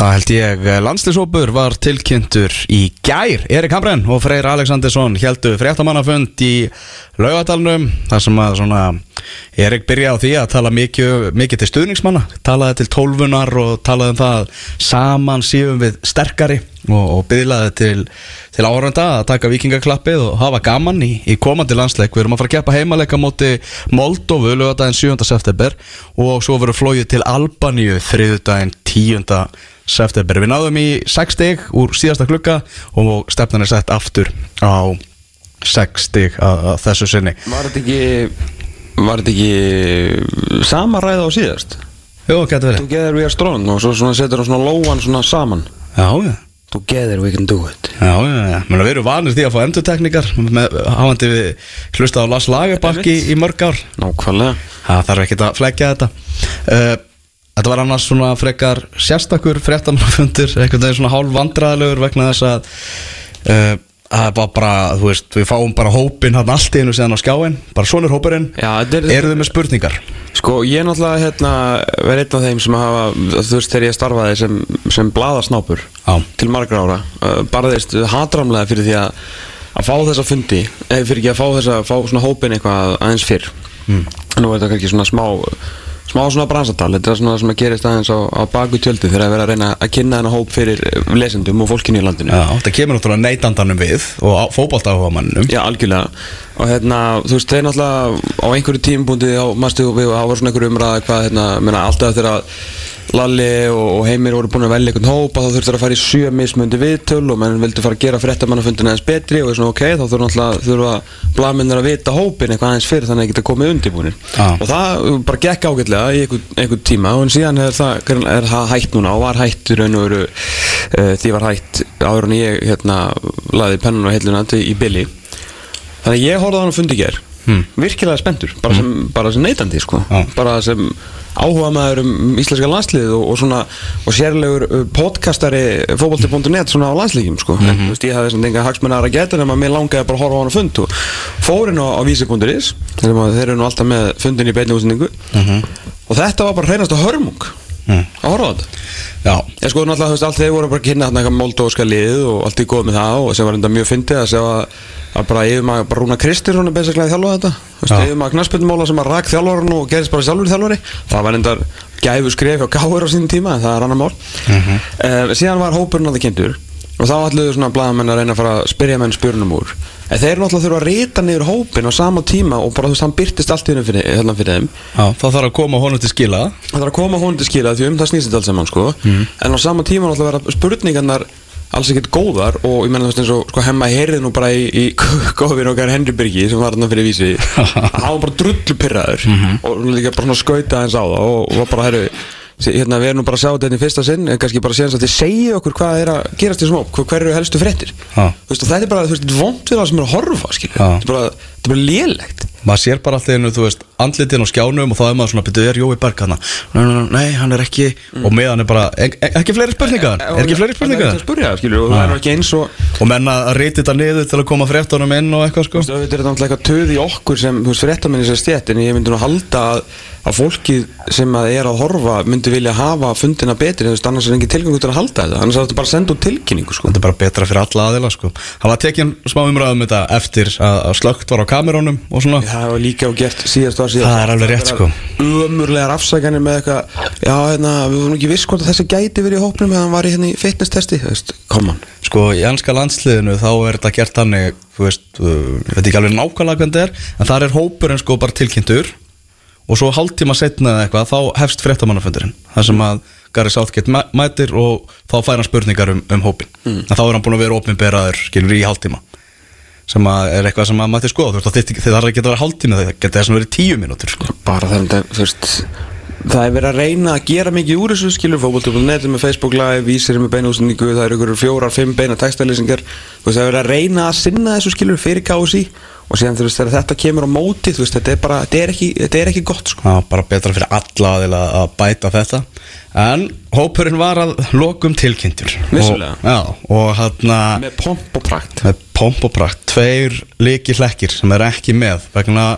Það held ég, landslýsópur var tilkynntur í gær Erik Hamren og Freyr Alexandersson heldu fréttamannafund í laugadalunum þar sem að svona Erik byrjaði á því að tala mikið, mikið til stuðningsmanna talaði til tólfunar og talaði um það saman síðum við sterkari og, og bygglaði til, til áranda að taka vikingaklappið og hafa gaman í, í komandi landsleik við erum að fara að keppa heimaleika móti Moldófu lögadaginn 7. september og svo verður flóið til Albaníu þriðudaginn 10 september Við náðum í 6 stig úr síðasta klukka og stefnan er sett aftur á 6 stig að, að þessu sinni. Var þetta ekki Var þetta ekki Sama ræða á síðast? Jú, getur verið. Together we are strong Og svo svona setur hann svona lóan svona saman. Já, já. Together we can do it. Já, já, já, menn við erum vanir því að fá endurtekningar með hafandi við hlusta á Lars Lagerbakk í, í mörg ár. Nákvæmlega. Það þarf ekki að fleggja þetta. Uh, Þetta var annars svona frekar sérstakur fréttamannafundur, einhvern veginn svona hálf vandræðilegur vegna þess að uh, það var bara, þú veist, við fáum bara hópin hann allt í einu síðan á skjáin bara svona er hópurinn, þetta er- eru þið með spurningar? Sko ég er náttúrulega hérna verið einn af þeim sem hafa þú veist þegar ég starfaði sem, sem bladasnápur til margra ára uh, barðist hatramlega fyrir því að að fá þessa fundi eða fyrir ekki að fá þessa, fá svona hópin eitthvað aðeins fyrr mm. nú er þetta kannski svona smá smá svona bransatal, þetta er svona sem að gerist aðeins á, á baku tjöldi þegar að vera að reyna að kynna þennan hóp fyrir eh, lesendum og fólkinu í landinu. Já, þetta kemur náttúrulega neytandanum við og fótballtáhuga mannum Já, algjörlega og hérna, þú veist, þeir náttúrulega á einhverju tímpúndi á mastu og við, var svona einhverju umræða hvað, hérna, meina, alltaf að Lalli og, Heimir voru búin að velja einhvern hópa þá þurftur að fara í sjö mismöndi viðtöl og menn vildu fara að gera fréttamannafundin aðeins betri og er svona ok, þá þurfur náttúrulega þurfa blaminnir að vita hópin eitthvað aðeins fyrir þannig að geta komið undirbúinir Já. og það bara gekk ágætlega í einhvern, einhvern tíma og en síðan er það, er það hætt núna og var hætt í raun og veru uh, því var hætt áður en ég hérna laði pennun og heiluna til í Billy Þannig að ég horfði á hann og fundi ger Hmm. Virkilega spenntur, bara sem, bara sem neytandi sko. Já. Bara sem áhuga maður um íslenska landslið og, og svona og sérlegur uh, podcastari fótbolti.net svona á landslíkjum sko. en þú veist ég hafði svona enga hagsmennar að geta nema mér langaði bara að horfa á hann og fund og fórin á, á vísi.is þeir, eru nú alltaf með fundin í beinni útsendingu og þetta var bara hreinast að hörmung Mm. að horfa á þetta? Já, Ég sko náttúrulega, þú veist, allt þeir voru bara kynna þarna eitthvað moldóska lið og allt í góð með það og sem var enda mjög fyndið að sjá að, að bara yfir maður, bara Rúna Kristirsson er basically að þjálfa þetta. Þú veist, Já. yfir maður knaspundumóla sem að rak þjálfarinn og gerðist bara sjálfur þjálfari. Það var enda gæfu skref hjá Gáur á sínum tíma en það er annar mál. Uh, síðan var hópurinn að það kynntur og þá ætluðu svona blaðamenn að reyna að fara að spyrja menn spjörnum úr en þeir náttúrulega þurfa að rita niður hópin á sama tíma og bara þú veist, hann byrtist allt í hennu fyrir, hérna fyrir þeim. Já, þá þarf að koma honum til skila. Það þarf að koma hún til skila því um það snýst þetta alls saman sko. En á sama tíma náttúrulega vera spurningarnar alls ekkert góðar og ég menna þú veist eins og sko, hemma heyrið nú bara í, í góðvinn okkar Henry Birgi sem var þarna fyrir vísi var bara drullu pyrraður og líka bara svona skauta hans á það og, og var bara herru hérna við erum nú bara að sjá þetta hérna í fyrsta sinn en kannski bara séðans að þið segja okkur hvað er að gerast í þessum hóp, hver eru helstu og þetta er bara, þú veist, þetta er vond við það sem er að horfa þetta er bara, þetta er bara lélegt. Maður sér bara alltaf einu, þú veist, andlitin á skjánum og þá er maður svona, betur, er Jói Berg hana nei, nei, nei, hann er ekki. Og meðan er bara, e e ekki fleiri spurningar? Er ekki fleiri Það er spurningar? skilju, og það er ekki eins og og menna að reyti þetta niður til að koma fréttunum inn og eitthvað sko. Þú veist, auðvitað er þetta náttúrulega töð í okkur sem, þú veist, fréttamenni sem stjætt en ég myndi nú halda að, að fólkið sem að er að horfa myndi vilja hafa fundina betri, annars er engin tilgangur til að halda þetta, annars er þetta bara að senda út tilkynningu, sko. þetta er bara betra fyrir alla aðila sko það var tekin smá umræðum þetta eftir að, að slögt var á kamerónum og svona Það var líka og gert síðast var síðast. Það er alveg rétt, sko. Ömurlegar afsaganir með eitthvað, já, hérna, við vorum ekki viss hvort að þessi gæti verið í hópnum eða hann var í hérna í fitness testi, þú veist, come on. sko í ennska landsliðinu þá er þetta gert þannig þú veist, uh, og svo hálftíma setna eða eitthvað þá hefst fréttamannafundurinn. Þar sem að Gary Southgate mæ- mætir og þá fær hann spurningar um, um hópin en þá er hann búin að vera opinberaður skilur í hálftíma. Sem að er eitthvað sem að mætti skoða. Þú veist, þið þarf ekki að vera hálftíma það geta þess að vera tíu mínútur sko. bara það, þú veist það er verið að reyna að gera mikið úr þessu skilur fókbóltöfum.net með Facebook live vísir með beina útsendingu, það eru ykkur fjórar, fimm beina veist það er verið að reyna að sinna þessu skilur fyrir KSI og síðan þú veist þegar þetta kemur á móti þú veist þetta er bara, þetta er ekki, þetta er ekki gott sko. Já, bara betra fyrir alla aðila að bæta þetta. En hópurinn var að lokum tilkynntur. Vissulega. og, Já, og hann með pomp og prakt. Með pomp og prakt. Tveir líki hlekkir sem er ekki með vegna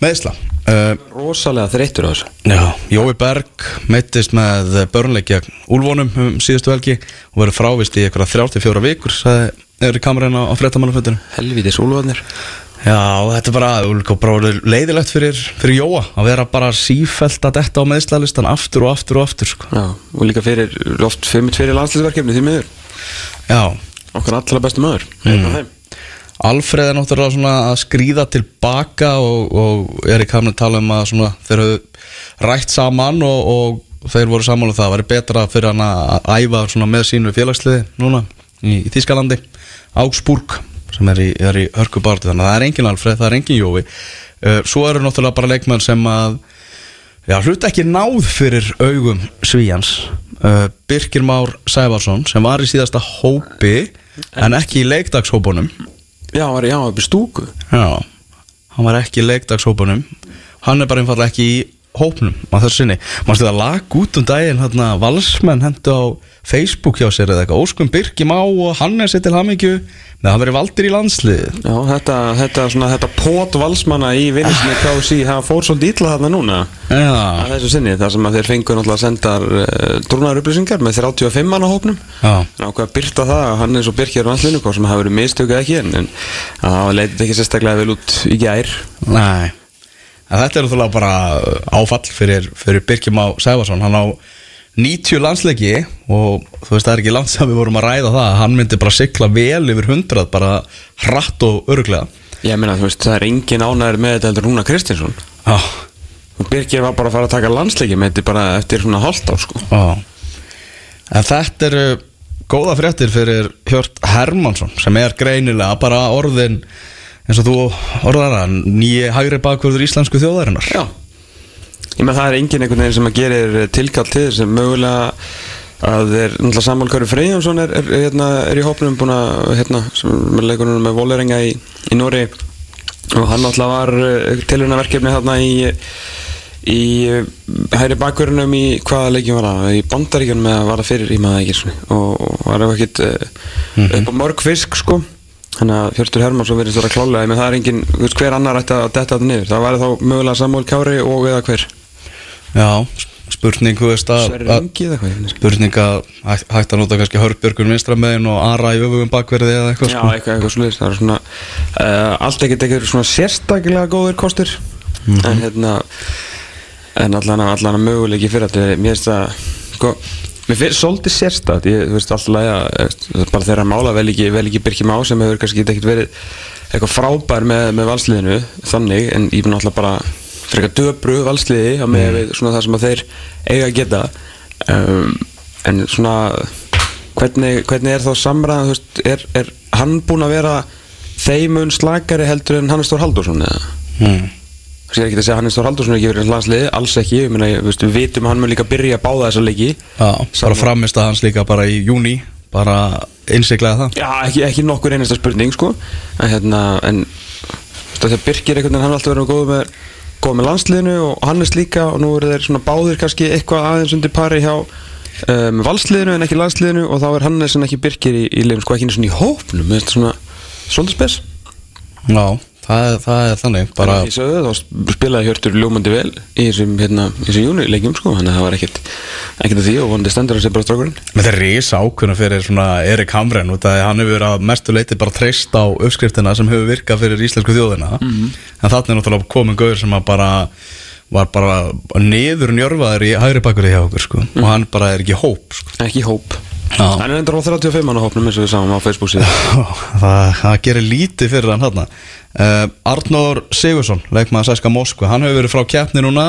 meðsla uh, Rosalega þreyttur á þessu. Já, Jói Berg meittist með börnleik gegn Úlfónum um síðustu helgi og verið frávist í eitthvað 34 vikur sagði Eri Kamerinn á, á frettamannaföndinu Helvítis úlfarnir Já, þetta er bara, bara leiðilegt fyrir, fyrir Jóa að vera bara sífælt að detta á meðslalistan aftur og aftur og aftur sko. Já, og líka fyrir oft fyrir, landslýsverkefni því miður. Já, Okkar allra bestu maður. Mm. Alfreð er náttúrulega svona að skrýða tilbaka og, og er í kamni tala um að svona, þeir höfðu rætt saman og, og þeir voru saman og það væri betra fyrir hann að æfa með sínu félagsliði núna í, í Þískalandi Augsburg sem er í, er í hörkubarti þannig að það er engin Alfreð, það er engin Jói. Uh, svo eru náttúrulega bara leikmenn sem að já, hluta ekki náð fyrir augum Svíjans uh, Birkir Már Sæfarsson sem var í síðasta hópi en ekki í leikdagshópunum. Já, hann var í stúku. Já, hann var ekki í leikdagshópunum. Hann er bara einfallega ekki í hópnum á þessu sinni. Manstu það lag út um daginn hérna, Valsmenn hendu á Facebook hjá sér eða eitthvað? Óskum Birkim á og hann er sér til hamingju. Nei, hann verið valdir í landslið Já, þetta, þetta, svona, þetta pot valsmanna í vinnisni KC hafa fór svolítið illa þarna núna. Já, að þessu sinni, þar sem að þeir fengur náttúrulega að senda uh, trúnar upplýsingar með 35 manna hópnum. Ákveða að byrta það að hann eins og og hans linnukó sem hafa verið mistökuð ekki en, en að það leitið ekki sérstaklega vel út í gær. Nei en Þetta er náttúrulega bara áfall fyrir, fyrir Birkim á Sæfarsson Hann á 90 landsleiki og þú veist það er ekki langt sem við vorum að ræða það Hann myndi bara sigla vel yfir 100 bara hratt og öruglega Ég meina, þú veist, það er engin ánæður með þetta heldur Rúna Kristinsson. Og Birkir var bara að fara að taka landsleiki með þetta bara eftir svona hálft á sko. Já. En þetta eru góða fréttir fyrir Hjört Hermansson sem er greinilega bara orðin eins og þú orðar hann nýji hægri bakvörður íslensku þjóðarinnar. Já. Ég með það er engin einhvern veginn sem að gerir tilkall til þess sem mögulega að þeir, náttúrulega Samuel Kauri Freyjónsson er, er, er, hérna, er í hópnum búin að, hérna, sem er leikunum með Volerenga í, í Nóri og hann náttúrulega var tilhörna verkefni þarna í í eh, hæri bakverðunum í hvaða leikjum var það, í bandaríkjunum eða var það fyrir í maður svona. og, var það ekkit uh, upp á mörg fisk sko þannig að Hjörtur Hermansson verðist vera klálega en það er engin, þú veist, hver annar ætti að detta þetta niður? Það væri þá mögulega Samuel Kári og eða hver? Já, spurning, þú veist að, að spurning að hæ- hægt að nota kannski Hörbjörgun vinstra megin og Ara í öfugum bakverði eða eitthvað Já, sko. eitthvað, eitthvað svolítið, það er svona uh, allt ekkert ekkert svona sérstaklega góðir kostir. En hérna en allan að að möguleiki fyrir þetta mér finnst það sko, mér finnst svolítið sérstakt ég, veist alltaf að bara þeirra mála vel ekki, vel ekki Birkjum á sem hefur kannski ekkert verið eitthvað frábær með, með valsliðinu þannig en ég finn alltaf bara frekar döbru valsliði á með við svona það sem að þeir eiga að geta um, en svona hvernig, hvernig er þá samræðan er, er hann búinn að vera þeimun slakari heldur en Hannes Þór Halldórsson eða? hmm. Ég er ekki að segja að Hannes Þór Halldórsson er ekki verið landsliði, alls ekki, ég meina, við vitum að hann mun líka byrja að báða þessa leiki. Já, bara framist að hans líka bara í júni bara innsiklega það. Já, ekki, ekki nokkur einasta spurning, sko. En hérna, en þegar Birkir einhvern veginn, hann er alltaf verið góð með góð með landsliðinu og Hannes líka og nú eru þeir svona báðir kannski eitthvað aðeins undir pari hjá um, valsliðinu en ekki landsliðinu og þá er Hannes en ekki Birkir í, í leifum, sko, ekki einu svona í hópnum, þetta svona svolítið spes. Já, það er, það er þannig bara, Ég sagði það, þá spilaði Hjörtur ljómandi vel í þessum, hérna, í þessum júni leikjum sko, þannig að það var ekkert ekkert að því og vonandi stendur að sé bara strákurinn. Með þetta er risa ákveðna fyrir svona Erik Hamren út af því að hann hefur verið að mestu leiti bara treyst á uppskriftina sem hefur virkað fyrir íslensku þjóðina. En þarna er náttúrulega komin gauður sem að bara var bara niður njörfaður í hægri bakverði hjá okkur sko. og hann bara er ekki hóp sko. Ekki hóp Hann er endur á 35 manna hópnum eins og við sáum á Facebook síðan. Það, það gerir lítið fyrir hann hann uh, Arnór Sigursson leikmaður Sæska Moskva, hann hefur verið frá keppni núna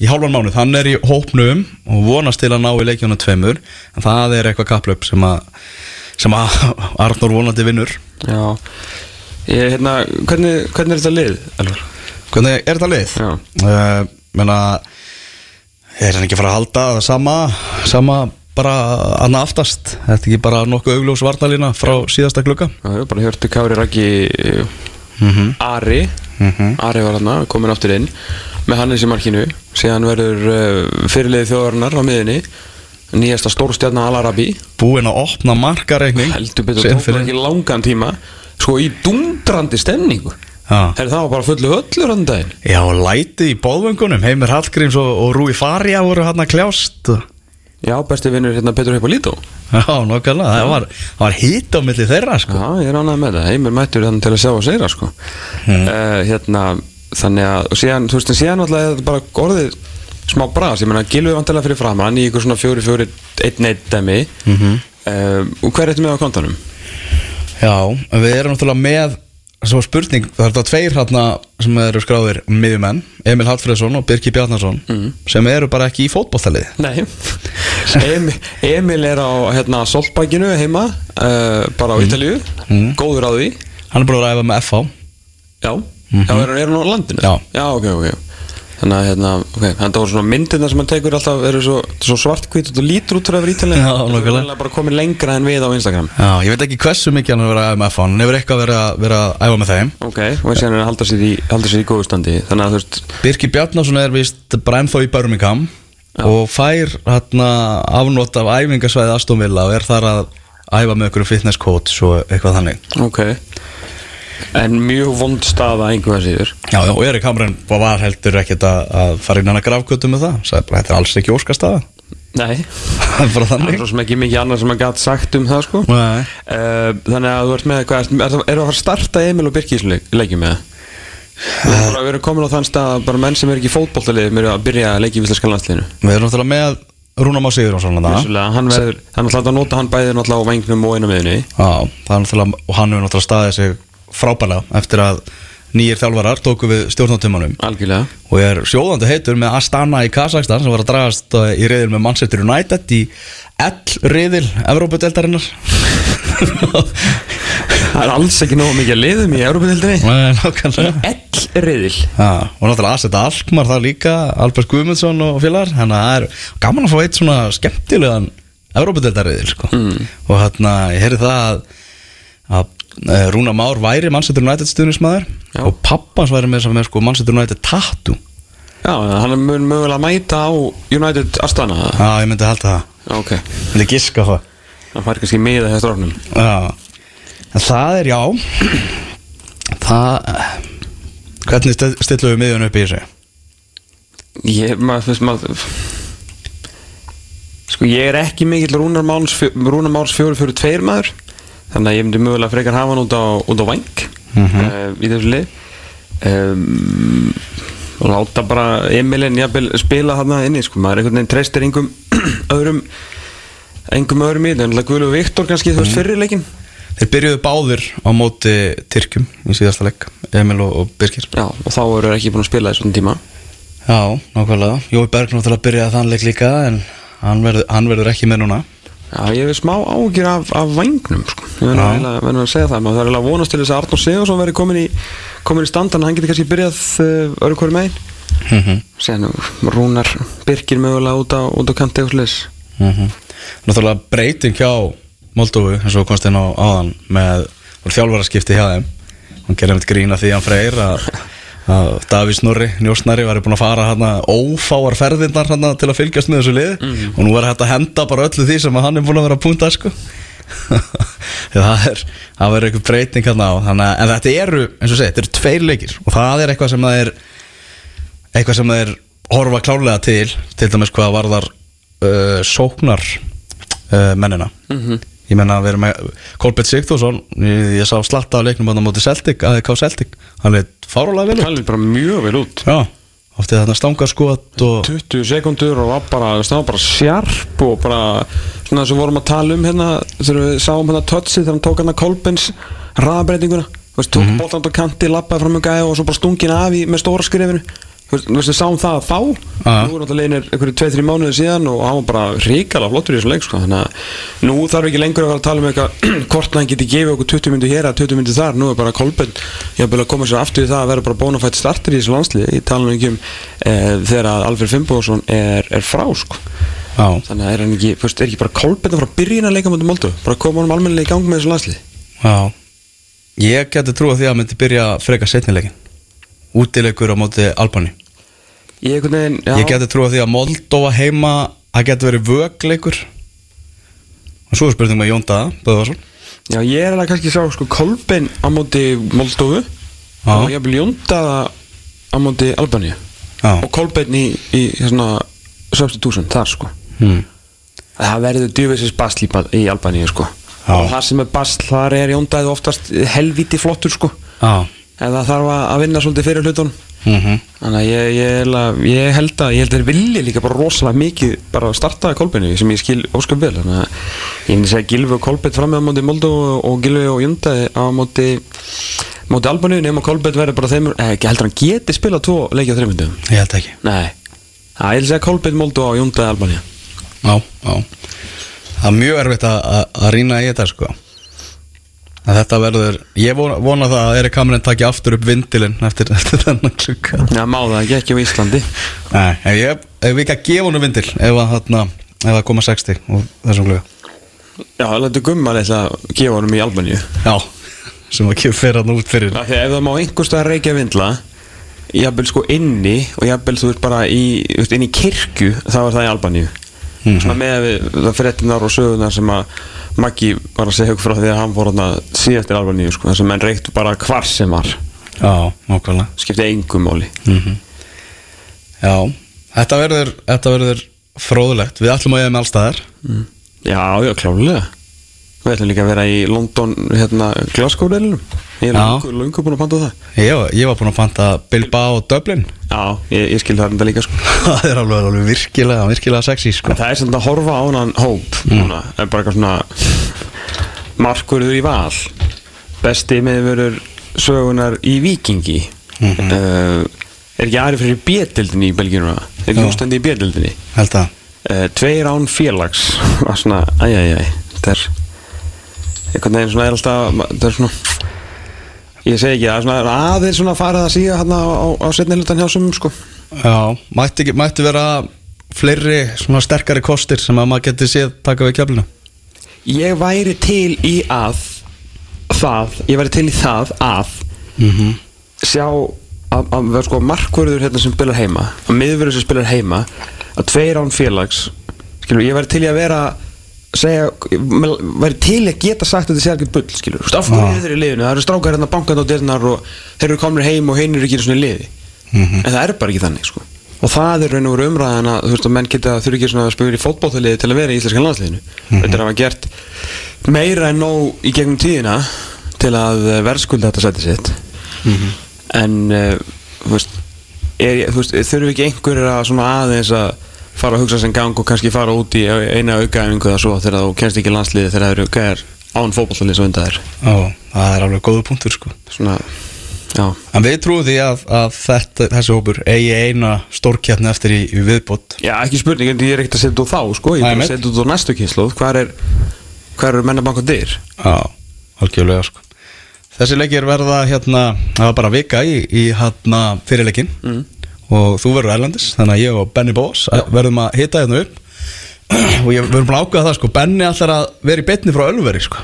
í hálfan mánuð, hann er í hópnum og vonast til að ná í leikjónu tveimur en það er eitthvað kaplöp sem að sem að Arnór vonandi vinnur. Já. Ég, hérna, hvernig, hvernig er þetta lið, Elvar? hvernig er þetta lið? Uh, menna er hann ekki að fara að halda það sama sama bara annað aftast þetta er ekki bara nokkuð augljós varnalína frá síðasta klukka Já, ég bara hjörtu Kári Raggi Mhm. Ari. Ari var hann komin aftur inn með Hannes í markinu. Síðan verður uh, fyrirliði þjóðarinnar á miðinni nýjasta stórstjarnar Alarabi. Búinn að opna markareikning. Heldur betur sem tók það fyrir- ekki langan tíma. Sko í dundrandi stemningu. Já. Herri, það var bara fullu höllur hann daginn? Já, og lætið í bóðvöngunum Heimir Hallgríms og, og Rúi Faria voru hann að kljást Já, besti vinnur hérna Petur Hippolito Já, nokkarlega, það var, var hít á milli þeirra sko. Já, ég er ánægð með það, heimir mættur þannig til að sjá og segja sko Hmm. uh, Hérna, þannig að og síðan, þú veist, síðan alltaf er þetta bara orðið smá bras, ég meina, Gilvi vantilega fyrir fram hann í ykkur svona fjóri, fjóri, einn, einn demi mm Mhm. og hver er þetta með á kontanum? Já, við erum náttúrulega með Svo spurning, það er þetta tveir hérna sem eru skráðir miðjumenn Emil Hallfreðsson og Birki Bjarnason sem eru bara ekki í fótbolltalið Nei. Emil, Emil er á hérna, Solbækinu heima uh, bara á Ítalíu. Góður á því. Hann er búin að ræða með FH Já, já er, er hann á landinu? Já. Já, ok, ok Þannig að hérna, ok, þannig að það voru svona myndirna sem hann tekur alltaf eru svo, svo svartkvít og lítur út vera ítalið Já, nákvæmlega. Það er bara komið lengra en við á Instagram. Já, ég veit ekki hversu mikið hann er verið að æfa með FH Hann hefur eitthvað verið að, æfa með þeim. Ok, og síðan er að halda sér í, í góðu standi. Þannig að þú veist, Birki Bjarnason er vist bara ennþá í Birmingham og fær hérna afnót af æfingasvæði Aston Villa og er þar að æfa með einhverju fitness coach og eitthvað þannig. Ok En mjög vond staða einhverja síður. Já, já, og Erik Hamren var heldur ekkert að, að fara inn hann að grafkötu með það. Bara, þetta er alls ekki óskastaða. Nei, Það er það þannig svo ekki mikið annað sem að gæt sagt um það sko. Nei. Uh, Þannig að þú ert með hvað, er, er, er að fara að starta Emil og Birki í þessu leik, leikjum með það? Við erum bara verið komin á þann stað að bara menn sem er ekki í fótboltalið eru að byrja að leikja í Íslenska landsliðinu. Við erum náttúrulega með Rúna Má Sigurjónsson þarna. Vissulega, hann verður, hann er alltaf að nota hann bæði náttúrulega á vengnum og einu miðunni Já, það náttúrulega, og hann hefur náttúrulega staðið sig frábælega eftir að nýjir þjálfarar tóku við stjórnátumanum Algjörlega. Og er sjóðandi heitur með Astana í Kazakstan sem var að dragast uh, í riðil með Manchester United í L-riðil Evrópudeldarinnar Það er alls ekki nógu mikið að liðum í Európa-dildinni Nákvæmlega. L-riðil. Já, og náttúrulega Aseta Alkmar það líka Albert Guðmundsson og félagar. Þannig að það er gaman að fá eitt svona skemmtilegan Evrópudeldariðil sko. mm. og hérna ég heyrði það að, eh, Rúna Már væri Manchester United stuðnismæður og pappans væri með, með sko, Manchester United tattoo. Já, hann er mun mögulega að mæta á United Astana Já, ég myndi halda það. Já, ok. Ég myndi giska á það. Það fær kannski miða þessu stráknum. Já, það er já það hvernig sti- stillum við miðjun upp í þessu? Ég, maður finnst maður Sko, ég er ekki mikill fjóri fjóri tveir maður Þannig að ég myndi mögulega frekar hafa hann út á, út á vang uh, Í þessu lið um, Og láta bara Emilin jafnvel spila þarna inni sko. Maður einhvern veginn treystir engum öðrum engum öðrum í þetta. En Guðlu Viktor kannski, þú veist, fyrir leikin Þeir byrjuðu báðir á móti Tyrkjum í síðasta leik Emil og, og Birkir. Já, og þá eru ekki búin að spila í svona tíma. Já, nákvæmlega. Jói Berg náttúrulega byrjaði þann leik líka en hann verður, hann verður ekki með núna Já, ég hef smá ágjur af, af vangnum sko. Ég verður að segja það maður eiginlega að vonast til þess að Arnór Sigursson verði komin í komin í standan, hann getur kannski byrjað uh, öðru hverju megin mm -hmm. Síðan Rúnar Birkir mögulega út á, út á kanti og slis Náttúrulega breyting hjá Moldófu eins og komst inn á áðan með þjálfaraskipti hjá þeim. Hann gerði með grína því hann freyr að Davís Snorri, njósnari var búin að fara hana, ófáar ferðirnar hana, til að fylgjast með þessu lið og nú var hægt að henda bara öllu því sem hann er búin að vera að punta sko. það er það verður eitthvað breyting hérna á. Að- en þetta eru, eins og segja, þetta eru tveir leikir. Og það er eitthvað sem það er eitthvað sem það er horfa klárlega til til dæmis hvað varðar uh, sóknar uh, mennina ég menna að vera með Kolbett Sigþórsson ég, ég sá slatta á leiknum á móti Celtic AEK Celtic, hann er fárulega vel út. Er bara mjög vel út. Já, oftið þarna stangarskot og 20 sekundur og var bara, bara sjarp og bara svona sem vorum að tala um hérna þegar við sáum hérna touchið þegar hann tók hérna Kolbens raðbreytinguna tók mm -hmm. á kanti, lappaði fram með gæja og svo bara stungin af í, með stóra skrifinu við sáum það þá nú er alltaf leginir einhverju 2-3 mánuði síðan og hann var bara ríkala flottur í þessu leik sko. þannig að nú þarf ekki lengur að vera að tala um eitthvað hvort hann geti gefið okkur 20 myndu hér að 20 myndu þar, nú er bara Kolben ég haf að koma sér aftur í það að vera bara bónafætt starter í þessu landslið, ég tala nú ekki um e, þegar að Alfred Fimboðsson er, er frá sko. þannig að er hann ekki, fyrst, er ekki bara Kolben byrja að leika mjög Moldu, bara koma honum almennilega í gang með þessu landslið já ég að ég, geti trúið því að Moldova heima það geti verið vögleikur. Og svo er spurning með Jón Daða Böðvarsson. Já, ég er alveg kannski að sá sko, Kolben á móti Moldovu Já. og ég vil jóndaða á móti Albaníu. Og Kolbeinn í, í svona substitution þar sko. Hmm. það verður djúfisins basl í, í Albaníu sko. Já. og það sem er basl þar er jóndaði oftast helvíti flottur sko. Já. Eða þarf að að vinna svolítið fyrir hlutunum mm Þannig að ég, ég, held að- ég held að ég held að þeir vilja líka bara rosalega mikið bara að starta Kolbeinu sem ég skil ósköp vel. Þannig að ég myndi segja Gilvi og Kolbeinn fram með á móti Moldó og Gilvi og Junda á móti móti Albaníu nema Kolbeinn verður bara þeim eh, ekki heldur hann geti spilað tvo leiki á þreymundum Ég held ekki. Nei, það ég vil segja Kolbeinn Moldó og Junda Albaníu Já, já. Það er mjög erfitt að, að, að rýna í þetta sko að Þetta verður Ég vona, vona það að Erik Hamren taki aftur upp vindilinn eftir, eftir þennan klukka. Já, má það ekki ekki á Íslandi. Nei, ef ég ef við ekki að gefa honum vindil ef að, þarna, ef að koma 60 og þessum klukka Já, það er gumma litla að gefa honum í Albaníu. Já, sem að gefa fyrir hann út fyrir. Því að ef það má einhverstað reykja vindla jafnvel sko inni og jafnvel þú veist bara í, inn í kirkju þá er það í Albaníu Mhm. svona með við það fréttinar og sögunar sem að Maggi var að segja okkur frá því að hann fór hann síðast til Albaníu sko, þar sem menn reyktu bara hvar sem var. Já, nákvæmlega. Skipti engum máli. Mm Já, þetta verður, þetta verður fróðulegt Við ætlum að ég með allstaðar Já, já, klálega Við ætlum líka að vera í London hérna, Glasgow-delinum Ég er Já. lungu, búin að panta það. Var- ég var búinn að fanta Bilbao og Dublin. Já, ég, ég skil það enda líka sko. Það er alveg, alveg virkilega, virkilega sexy sko. Það er sem að horfa á hann hóp núna, er bara eitthvað svona markurður í val. Besti meðverður sögunar í vikingi Mhm. uh, er ekki aðri fyrir bjöldildinni í Belgíuna er ekki Já. ústandi í að uh, tveir án félags. Æjæjæj þetta er einhvern veginn svona er alltaf þetta er svona ég segi ekki, það er svona aðeins svona farið að síga hérna á, á, setni hlutan hjá sumum sko Já, mætti, mætti vera fleiri svona sterkari kostir sem að maður geti séð taka við kjöflinu Ég væri til í að það, ég væri til í það að mm -hmm. sjá að, að vera sko markvörður hérna sem spilar heima að miðvörður sem spilar heima að tveir án félags skilur, ég væri til í að vera segja, væri til í að geta sagt að þetta sé ekkert bull, skilur, af hverju eru þeir í liðinu? Það eru strákar hérna bankað á dyrnar og þeir eru komnir heim og hinn eru ekki einu svona í liði. Mhm. en það er bara ekki þannig, sko. Og það er raun og veru umræðan að þú veist að menn geta þurfi ekki svona að spila í fótbóltaliði til að vera í íslenskan landsliðinu. Þetta er að hafa gert meira en nóg í gegnum tíðina til að verðskulda þetta sæti sitt. En uh, þú veist, er, þú veist þurfi ekki einhverjir að svona aðeins að fara að hugsa sem gang og kannski fara út í eina aukaæfingu eða svo þegar þú kennst ekki landsliði þegar það eru gæðar án fótballtalið svo undan þér? Já, það er alveg góðu punktur sko. Svona, já. En við trúum því að, að þetta, þessi hópur eigi eina stórkjarni eftir í, í viðbót. Já, ekki spurning, en ég er ekkert að setja út þá, sko. Ég er að setja út á næstu kynsluð Hvar er, hvar eru mennabanka dyr? Já, algjörlega sko. Þessi leikir verða hérna, það var bara vika í, í hérna fyrirleikin Mm. Og þú verður erlendis, þannig að ég og Benny Bós verðum að hita hérna upp. Og ég verðum bara ákveða það sko. Benny ætlar að vera í betni frá Ölveri sko.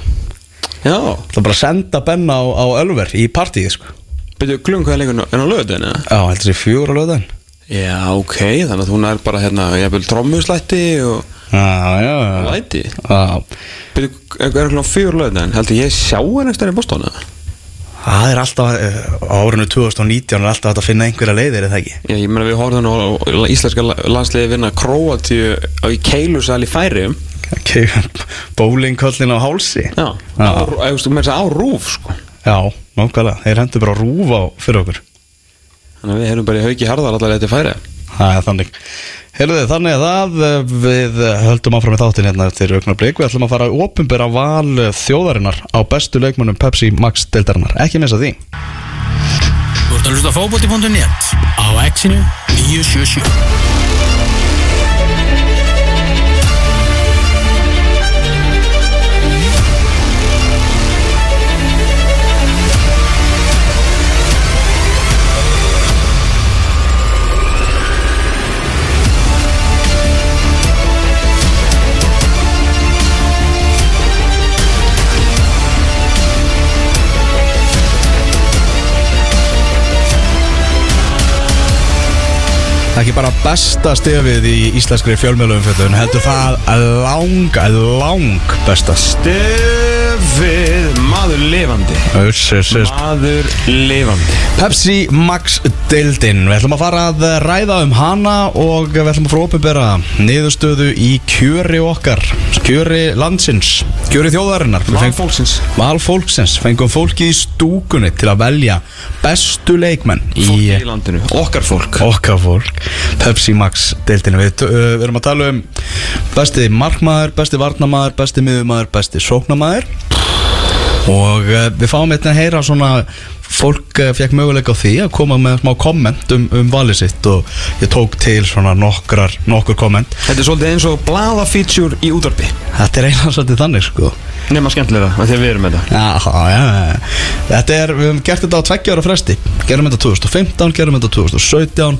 Já, Það bara að senda Benna á, á Ölver í partíi sko. Byrju, klung hvað er leikur en á löðinu? Já, heldur fjögur á löðan Já, ok, þannig að hún er bara hérna Ég vil trommuslætti og Já, já, já. Læti. Já, Byrju, er er klung fjögur löðinu Heldur ég sjá henni eftir í bóstónu? Það er alltaf eh, á árinu 2019 er alltaf að finna einhverja leiðir eða ekki? Já, ég meina við horfðum á á íslenska la- landsliði vinna Króatíu á í Keilusal í Færium Bólingkollin á hálsi. Já, Já. á, á, á, á rúf, sko. Já, nákvæmlega, þeir hendur bara rúf á fyrir okkur. Þannig að við erum bara í hauki harðar allar eftir Færi Það er þannig. Heyrðu þið, þannig að það. Við höldum áfram með þáttin hérna eftir auknar blik Við ætlum að fara að opinbera val þjóðarinnar á bestu leikmönnum Pepsi Max deildarinnar. Ekki missa því. Þú ert að hlusta á fótbolti.net á exinu 977 ekki bara besta stefið í íslenskri fjölmjölum heldur það lang, lang besta Stef höfið Maður lifandi. Uss, uss, uss. Maður lifandi. Pepsi Max Deildin. Við ætlum að fara að ræða um hana og við ætlum að fara að opinbera niðurstöðu í kjöri okkar kjöri landsins, kjöri þjóðarinnar. Við Val fengum- fólki í stúkunni til að velja bestu leikmenn Fólk í í landinu. Okkar fólk. Okkar fólk. Pepsi Max deildinu við, uh, við erum að tala um besti markmaður, besti varnamaður besti miðumaður, besti sóknamaður og uh, við fáum eitthvað að heyra svona fólk uh, fekk möguleika á því að koma með smá komment um, um valið sitt og ég tók til svona nokkrar nokkur komment Þetta er svolítið eins og blaða feature í útvarpi. Þetta er eiginlega svolítið þannig sko. Nefna skemmtilega, af því að við erum með þetta. Já, já, já. Þetta er, við hefum gert þetta á tveggja ára fresti. Gerum þetta 2015, gerum þetta 2017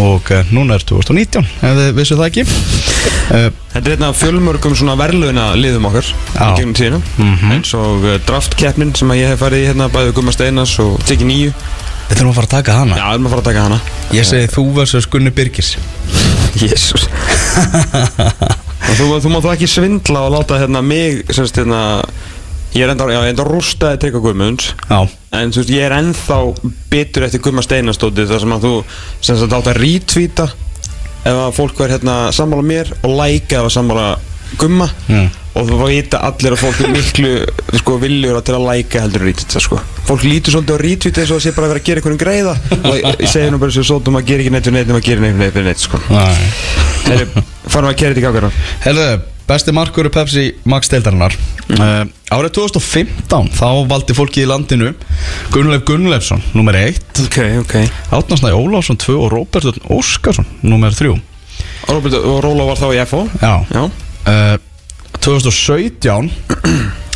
Og uh, núna er 2019 Ef þið vissu það ekki. Uh, Þetta er af fjölmörgum svona verðlauna liðum okkar Já. í gegnum tíðina. Mhm. eins og draftkeppnin sem að ég hef farið í hérna bæðið Gumma Steinas og Tiki Nýju Við þurfum að fara að taka hana. Já, erum að fara að taka hana. Ég segi þú versus Gunni Birgis. Jésús Og þú, þú má þú ekki svindla og láta hérna mig semst hérna Ég er enda, já, enda rústaði Tryggva Guðmunds. En veist, ég er ennþá bitur eftir Gumma Steinastóti þar sem að þú sem sagt átt að rítvíta ef að fólk verður hérna sammála mér og læka ef að sammála Gumma. Mm. Og þú vita allir að fólk er miklu sko, viljur til að læka heldur rítvíta sko. fólk lítur svolítið á rítvíta eins og það sé bara að vera að gera einhverjum greiða. Og ég, segi nú bara svo svolítið að gera ekki neitt við neitt að gera neitt við neitt við neitt sko. Herri, farum að kæra þetta í gákara Herðu, besti markur er Pepsi Max deildarinnar. Uh, Árið 2015 þá valdi fólki í landinu Gunnleif Gunnleifsson, nummer 1 Ok, ok. Átnarsnæ Ólafsson 2 og Róbert Óskarsson, nummer 3 Og Róbert og Róla var þá í FO Já, Já. Uh, 2017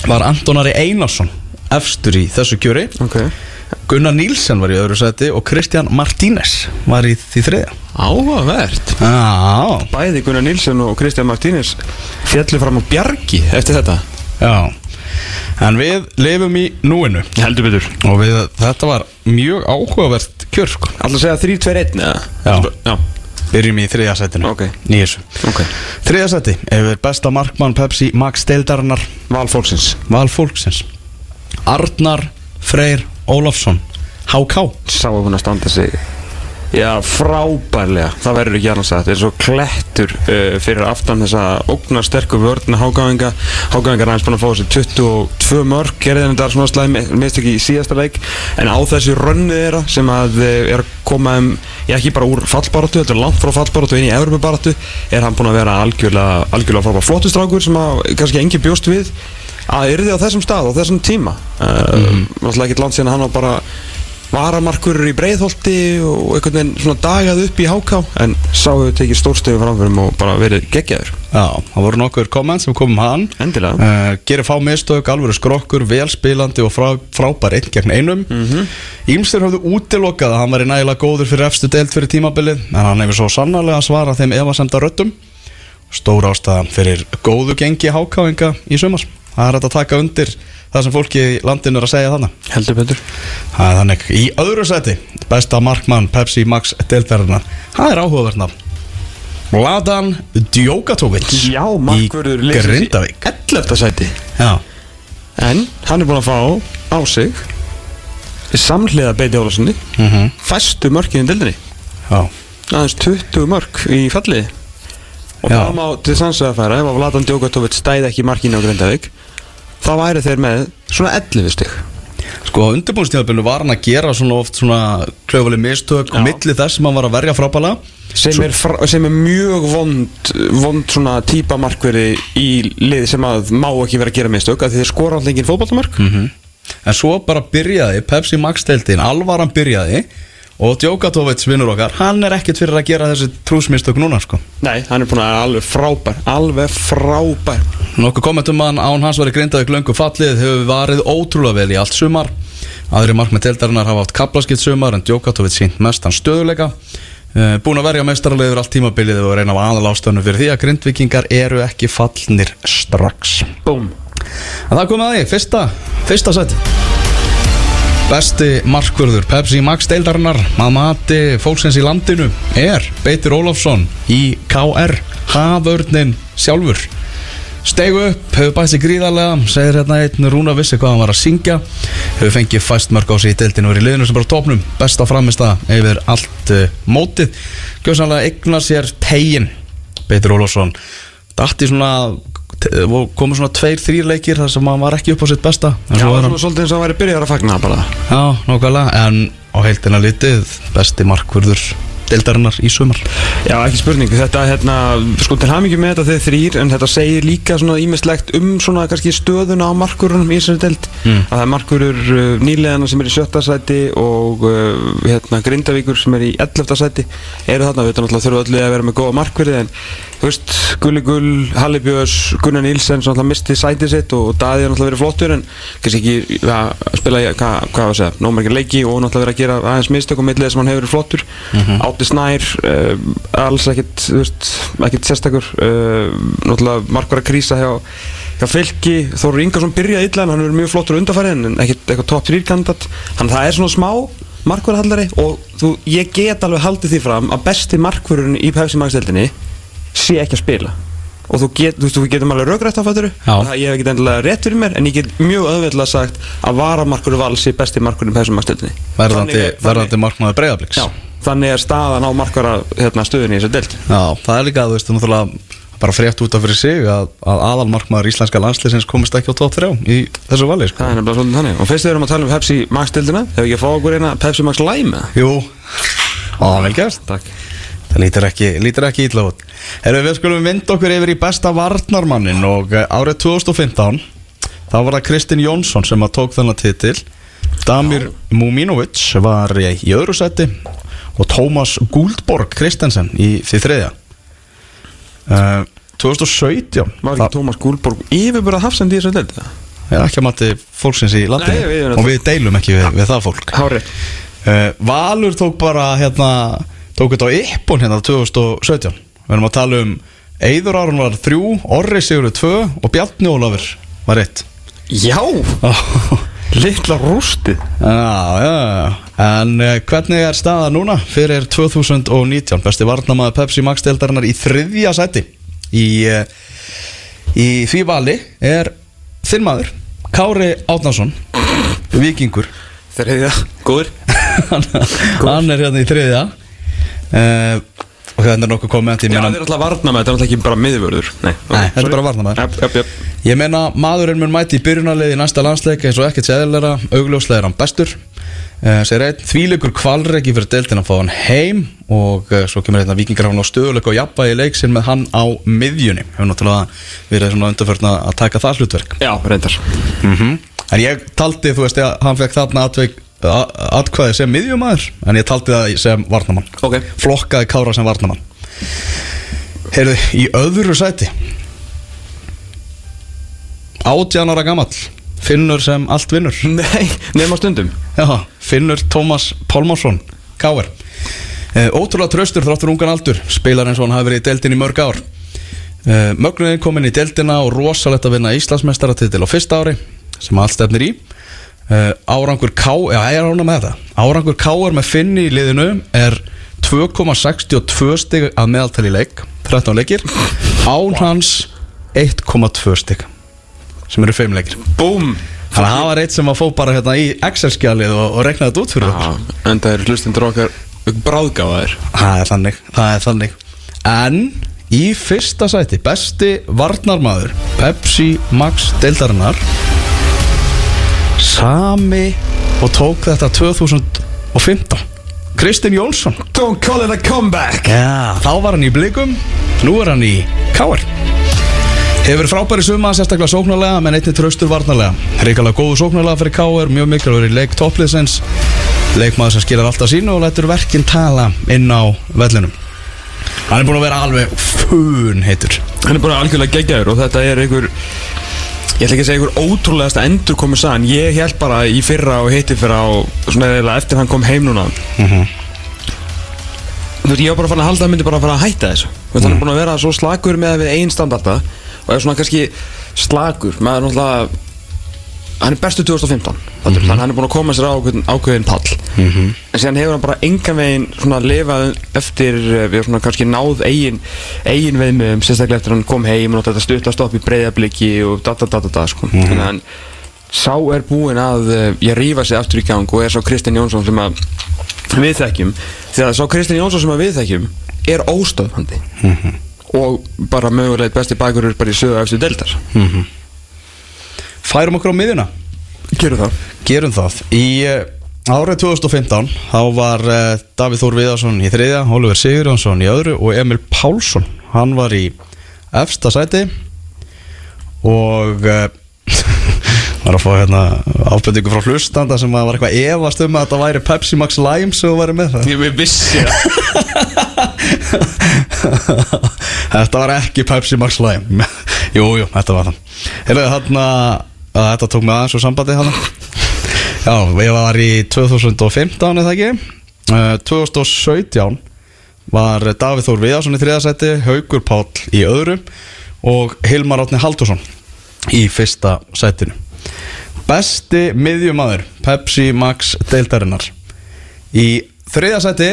var Antonari Einarsson efstur í þessu kjöri Ok. Gunnar Nílsen var í öðru seti og Kristján Martínez var í því þriðja. Áhugavert. Já, Bæði Gunnar Nilsson og Kristján Martínez fjallu fram á bjargi eftir þetta. Já. En við lifum í núinu. Heldur betur. Og við, þetta var mjög áhugavert kjör sko. Alltaf segja 3-2-1 eða? Já. Já Byrjum í þriðja setinu Ok. Nýjussu Ok. Þriðja seti, yfir besta markmann Pepsi Max Deildarinnar? Val fólksins. Val fólksins. Arnar Freyr Ólafsson HK Sáu hún að standa sig Já, frábærlega. Það verður ekki annars að. Þetta er svo klettur uh, fyrir aftan þessa ógnar sterku vörðna hágáðinga Hágáðingar er aðeins búin að fá þessi 22 mörg Gerði þetta svona slæmi, minnst ekki í síðasta leik? En á þessu rönnu þeirra sem að uh, er að koma um Já, ekki bara úr fallbaratu, þetta er langt frá fallbaratu inn í Evropabaratu Er hann búin að vera algjörlega, algjörlega frábær. Flottustrákur sem að kannski engi bjóst við. Að yrði á þessum stað, á þessum tíma. Uh, mm. Náttúrulega ekkert land síðan að hann var bara varamarkur í breiðholti og einhvern veginn svona dagað upp í háká en sá hefur tekið stórstöðu framförum og bara verið geggjaður. Já, það voru nokkur komment sem komum hann. Endilega. Uh, Gerir fá mistök, alvöru skrokkur, velspilandi og frá, frábær einn gegn einum. Ímstur höfðu útilokað að hann væri nægilega góður fyrir efstu deild fyrir tímabilið en hann hefur svo sannarlega svarað þeim efasemda röddum. Stór ástæðan fyrir góðu gengi hákáinga í sumar. Það er hægt að taka undir það sem fólki í landinu er að segja þannig Heldur betur. Það er þannig, í öðru seti besta markmann Pepsi Max deildarinnar. Það er áhugavert nafn. Vladan Djokatovic Já, í markvörður Grindavík. 11. sæti. Já, En hann er búin að fá á sig samhliða beiti Ólarssoni mhm, fæstu mörkin í dildinni já, aðeins 20 mörk í falli og það má til sanns að færa ef að Vladan Djokotovic stæði ekki markinu á Grindavík þá væri þeir með svona 11 stygg Sko á undirbúinstíðabili var hann að gera svona oft svona klöfuleg mistök og milli þess sem hann var að verja frábæla sem, er fra, sem er mjög vond vond svona típa markveri í liði sem að má ekki vera að gera mistök af því þeir skora alltaf engin fótballtamark En svo bara byrjaði Pepsi Max deildin, alvaran byrjaði og Djokotovic vinnur okkar hann er ekkert fyrir að gera þessi trúsmistök núna sko. Nei, hann er búin að alveg frábær alveg frábær. Nokkuð kommentum að án hans var í grindaði glöngu fallið hefur varið ótrúlega vel í allt sumar. Aðri markmið deildarinnar hafa átt kaplaskipt sumar en Djokotovic sínt mestan stöðuleika Eh, Búin að verja meistaralegur allt tímabilið og reyna á aðalástöðinu fyrir því að grindvikingar eru ekki fallnir strax. Búm En það komið að því, fyrsta, fyrsta seti Besti markvörður Pepsi Max deildarinnar að mati fólksins í landinu er Beitir Ólafsson í KR Haförnin sjálfur. Stegu upp, hefur bætt sig gríðarlega segir hérna einn Rúna vissi hvað hann var að syngja. Hefur fengið fæst mörg á sig í deildinu og er í liðinu sem bara á topnum, besta framista yfir allt uh, mótið. Gjössanlega eignar sér tegin Beitur Ólafsson. Dætti svona komu svona tveir, þrýr leikir þar sem hann var ekki upp á sitt besta. En Já, er hann svona svolítið eins og að væri byrjar að fagna. Bara Já, nákvæmlega, en á heildina litið besti markvörður deildarinnar í sumar? Já, ekki spurning, þetta hérna, sko til hamingi með þetta þeir þrýr en þetta segir líka svona ímislegt um svona kannski stöðuna á markurunum í þessari deild. Mm. að það er markurur uh, nýleðana sem er í sjötta sæti og uh, hérna Grindavíkur sem er í 11. sæti eru þarna, við þurfa öllu að vera með góða markverði en þú veist, Gulli Gull, Halli Björns, Gunnar Nílsen sem náttúrulega misti sætið sitt og Daði er náttúrulega verið flottur en kannski ekki að spila, hvað, hvað var að segja, nómargir leiki og náttúrulega verið að gera aðeins mistök hann verið Átti Snær, uh, alls ekkit, þú veist, ekkit sérstakur. Uh, náttúrulega markvar að krísa hjá, hjá Fylki, Þóru Ingarsson byrjaði illa en hann er mjög flottur undarfæri en ekkit eitthvað top 3 kandidat. Að það er svona smá markvarahallari og þú, ég get alveg haldið því fram að besti markvörun í Pepsi Max deildinni sé ekki að spila. Og þú, get, þú, veist, þú getum alveg raugrætt á fætturu Já. ég hef ekki endilega rétt fyrir mér en ég get mjög öðvöldlega sagt að varamarkur val sé besti markvörun í Pepsi Max deildinni. Verðandi, markmaður breyðabliks Já, þannig er staðan á markvara hérna, stöðunni í þessu deild. Já, það er líka, þú veist, náttúrulega bara frétt út af fyrir sig að, að aðalmarkmaður íslenska landsliðsins komist ekki á top 3 í þessu vali, sko. Það er nefnilega svolítið þannig. Og fyrst við erum að tala um Pepsi Max deildina Hefur ekki að fá okkur eina Pepsi Max Lime? Jú, á, vel gert. Takk. Það lítur ekki, lítur ekki ítla út. Herru, við skulum vinda okkur yfir í besta varnarmannin og eh, árið 2015 þá var það Kristinn Jónsson sem að tók þennan titil. Damir Muminovic var í öðru seti og Tómas Gúldborg Kristensen í því þriðja. Uh, 2017 Var ekki Tómas Gúlborg yfirbúrað hafsend í þessu eða? er ekki að mati fólksins í landinu. Nei, við og við deilum ekki við, við það fólk. Uh, Valur tók bara hérna, tók þetta á yppun hérna 2017 við erum að tala um Eiður Aron var þrjú, Orri Sigurður tvö og Bjarni Ólafur var eitt. Já Littla rústið. Já, já, já. En uh, hvernig er staða núna fyrir 2019 besti varnamaður Pepsi Max deildarinnar í þriðja sæti í, uh, í því vali er þinn maður Kári Átnason Víkingur. Þriðja. Góður. Hann, hann er hérna í þriðja. Uh, og þetta er nokkuð komment ég Já, meina, það er alltaf varna með Þetta er alltaf ekki bara miðvörður. Nei, Nei, þetta er bara varnarmaður. Jöp, jöp, jöp ég meina maðurinn mun mæti í byrjunarlið í næsta landsleik eins og ekkert séðilega augljóslega er hann bestur. Uh, sér einn þvíleikur kvalreki fyrir deildin að fá hann heim. Og uh, svo kemur hérna vikingar hann á stöðuleika og jafnvægi leiksin með hann á miðjunni. Hefur náttúrulega verið svona undarförna að taka það hlutverk. Já, reyndar. En ég taldi, þú veist, að hann fekk þarna atveik, a- atkvæði sem miðjumæður En ég taldi það sem varnamann Ok. Flokkaði Kára sem varnamann Heyrðu, í öðru sæti Átján ára gamall Finnur sem allt vinnur. Nei, nema stundum. Já, Finnur Tómas Pálmarsson Káar Ótrúlega tröstur þráttur ungan aldur Spilar eins og hann hafi verið í deildin í mörg ár. Uh, Mögnuðin komin í deildina og rosalegt að vinna Íslandsmeistaratitil á fyrsta ári sem allt stefnir í uh, Árangur K Já, ég er ána með þetta. Árangur K er með Finni í liðinu er 2,62 stig að meðaltali í leik 13 leikir. Án hans 1,2 stig sem eru 5 leikir. Búm Þannig að það var eitt sem að fó bara hérna í Excel-skjalið og, og reknaði þetta út fyrir okkur. En það eru hlustundur okkar bráðgáðaðir Það er þannig, það er þannig. En í fyrsta sæti Besti varnarmaður Pepsi Max deildarinnar Sami Og tók þetta 2015 Kristinn Jónsson. Don't call it a comeback. Já, þá var hann í blikum Nú er hann í káar Hefur frábæri suma, sérstaklega sóknarlega menn einnig tröstur varnarlega. Ríkalega góðu sóknarlega fyrir káar, mjög mikilvægur í leik toppliðsins. Leikmaður sem skilar alltaf sínu og lætur verkinn tala inn á vellinum. Hann er búin að vera alveg fun heitur. Hann er bara algjörlega geggjaður og þetta er einhver Ég ætla ekki að segja einhver ótrúlegasta endur komið sann Ég held bara í fyrra og hitti fyrra og svona eða eftir hann kom heim núna. Þú veit, ég var bara fann að halda að myndi bara að fara að hætta þessu. Þú veit, hann er búin að vera svo slagur með við einn standarda og er svona kannski slagur með náttúrulega hann er bestu 2015 mm þannig að hann er búin að koma sér á ákveðin, ákveðin pall. Mhm. en síðan hefur hann bara engan veginn svona lifað eftir eh, við svona kannski náð eigin eigin veðmum, sérstaklega eftir hann kom heim og þetta stutla stopp í breyðabliki og da da da da da sko. þannig að sá er búinn að uh, ég rífa sig aftur í gang og er sá Kristinn Jónsson sem að við þekkjum. Því að sá Kristinn Jónsson sem að við þekkjum er óstöðhandi og bara mögulegt besti bakurur bara í sögu eftir deltar Færum okkur á miðjuna. Gerum það. Gerum það. Í uh, árið 2015 þá var uh, Davíð Þór Viðarsson í þriðja Oliver Sigurjónsson í öðru og Emil Pálsson. Hann var í efsta sæti og uh, var að fá hérna ábyrðingu frá hlustanda sem að var eitthvað efast um að þetta væri Pepsi Max Lime sem þú væri með það. Ég vissi það. Þetta var ekki Pepsi Max Lime. Jú, jú, þetta var það. Hefur þarna að Þetta tók mig aðeins úr sambandi þarna. Já, ég var í 2015 eða ekki? Uh, 2017 var Davíð Þór Viðarsson í þriðasætti Haugur Páll í öðru og Hilmar Átni Haldursson í fyrsta sætinu. Besti miðjumadur Pepsi Max deildarinnar. Í þriðasætti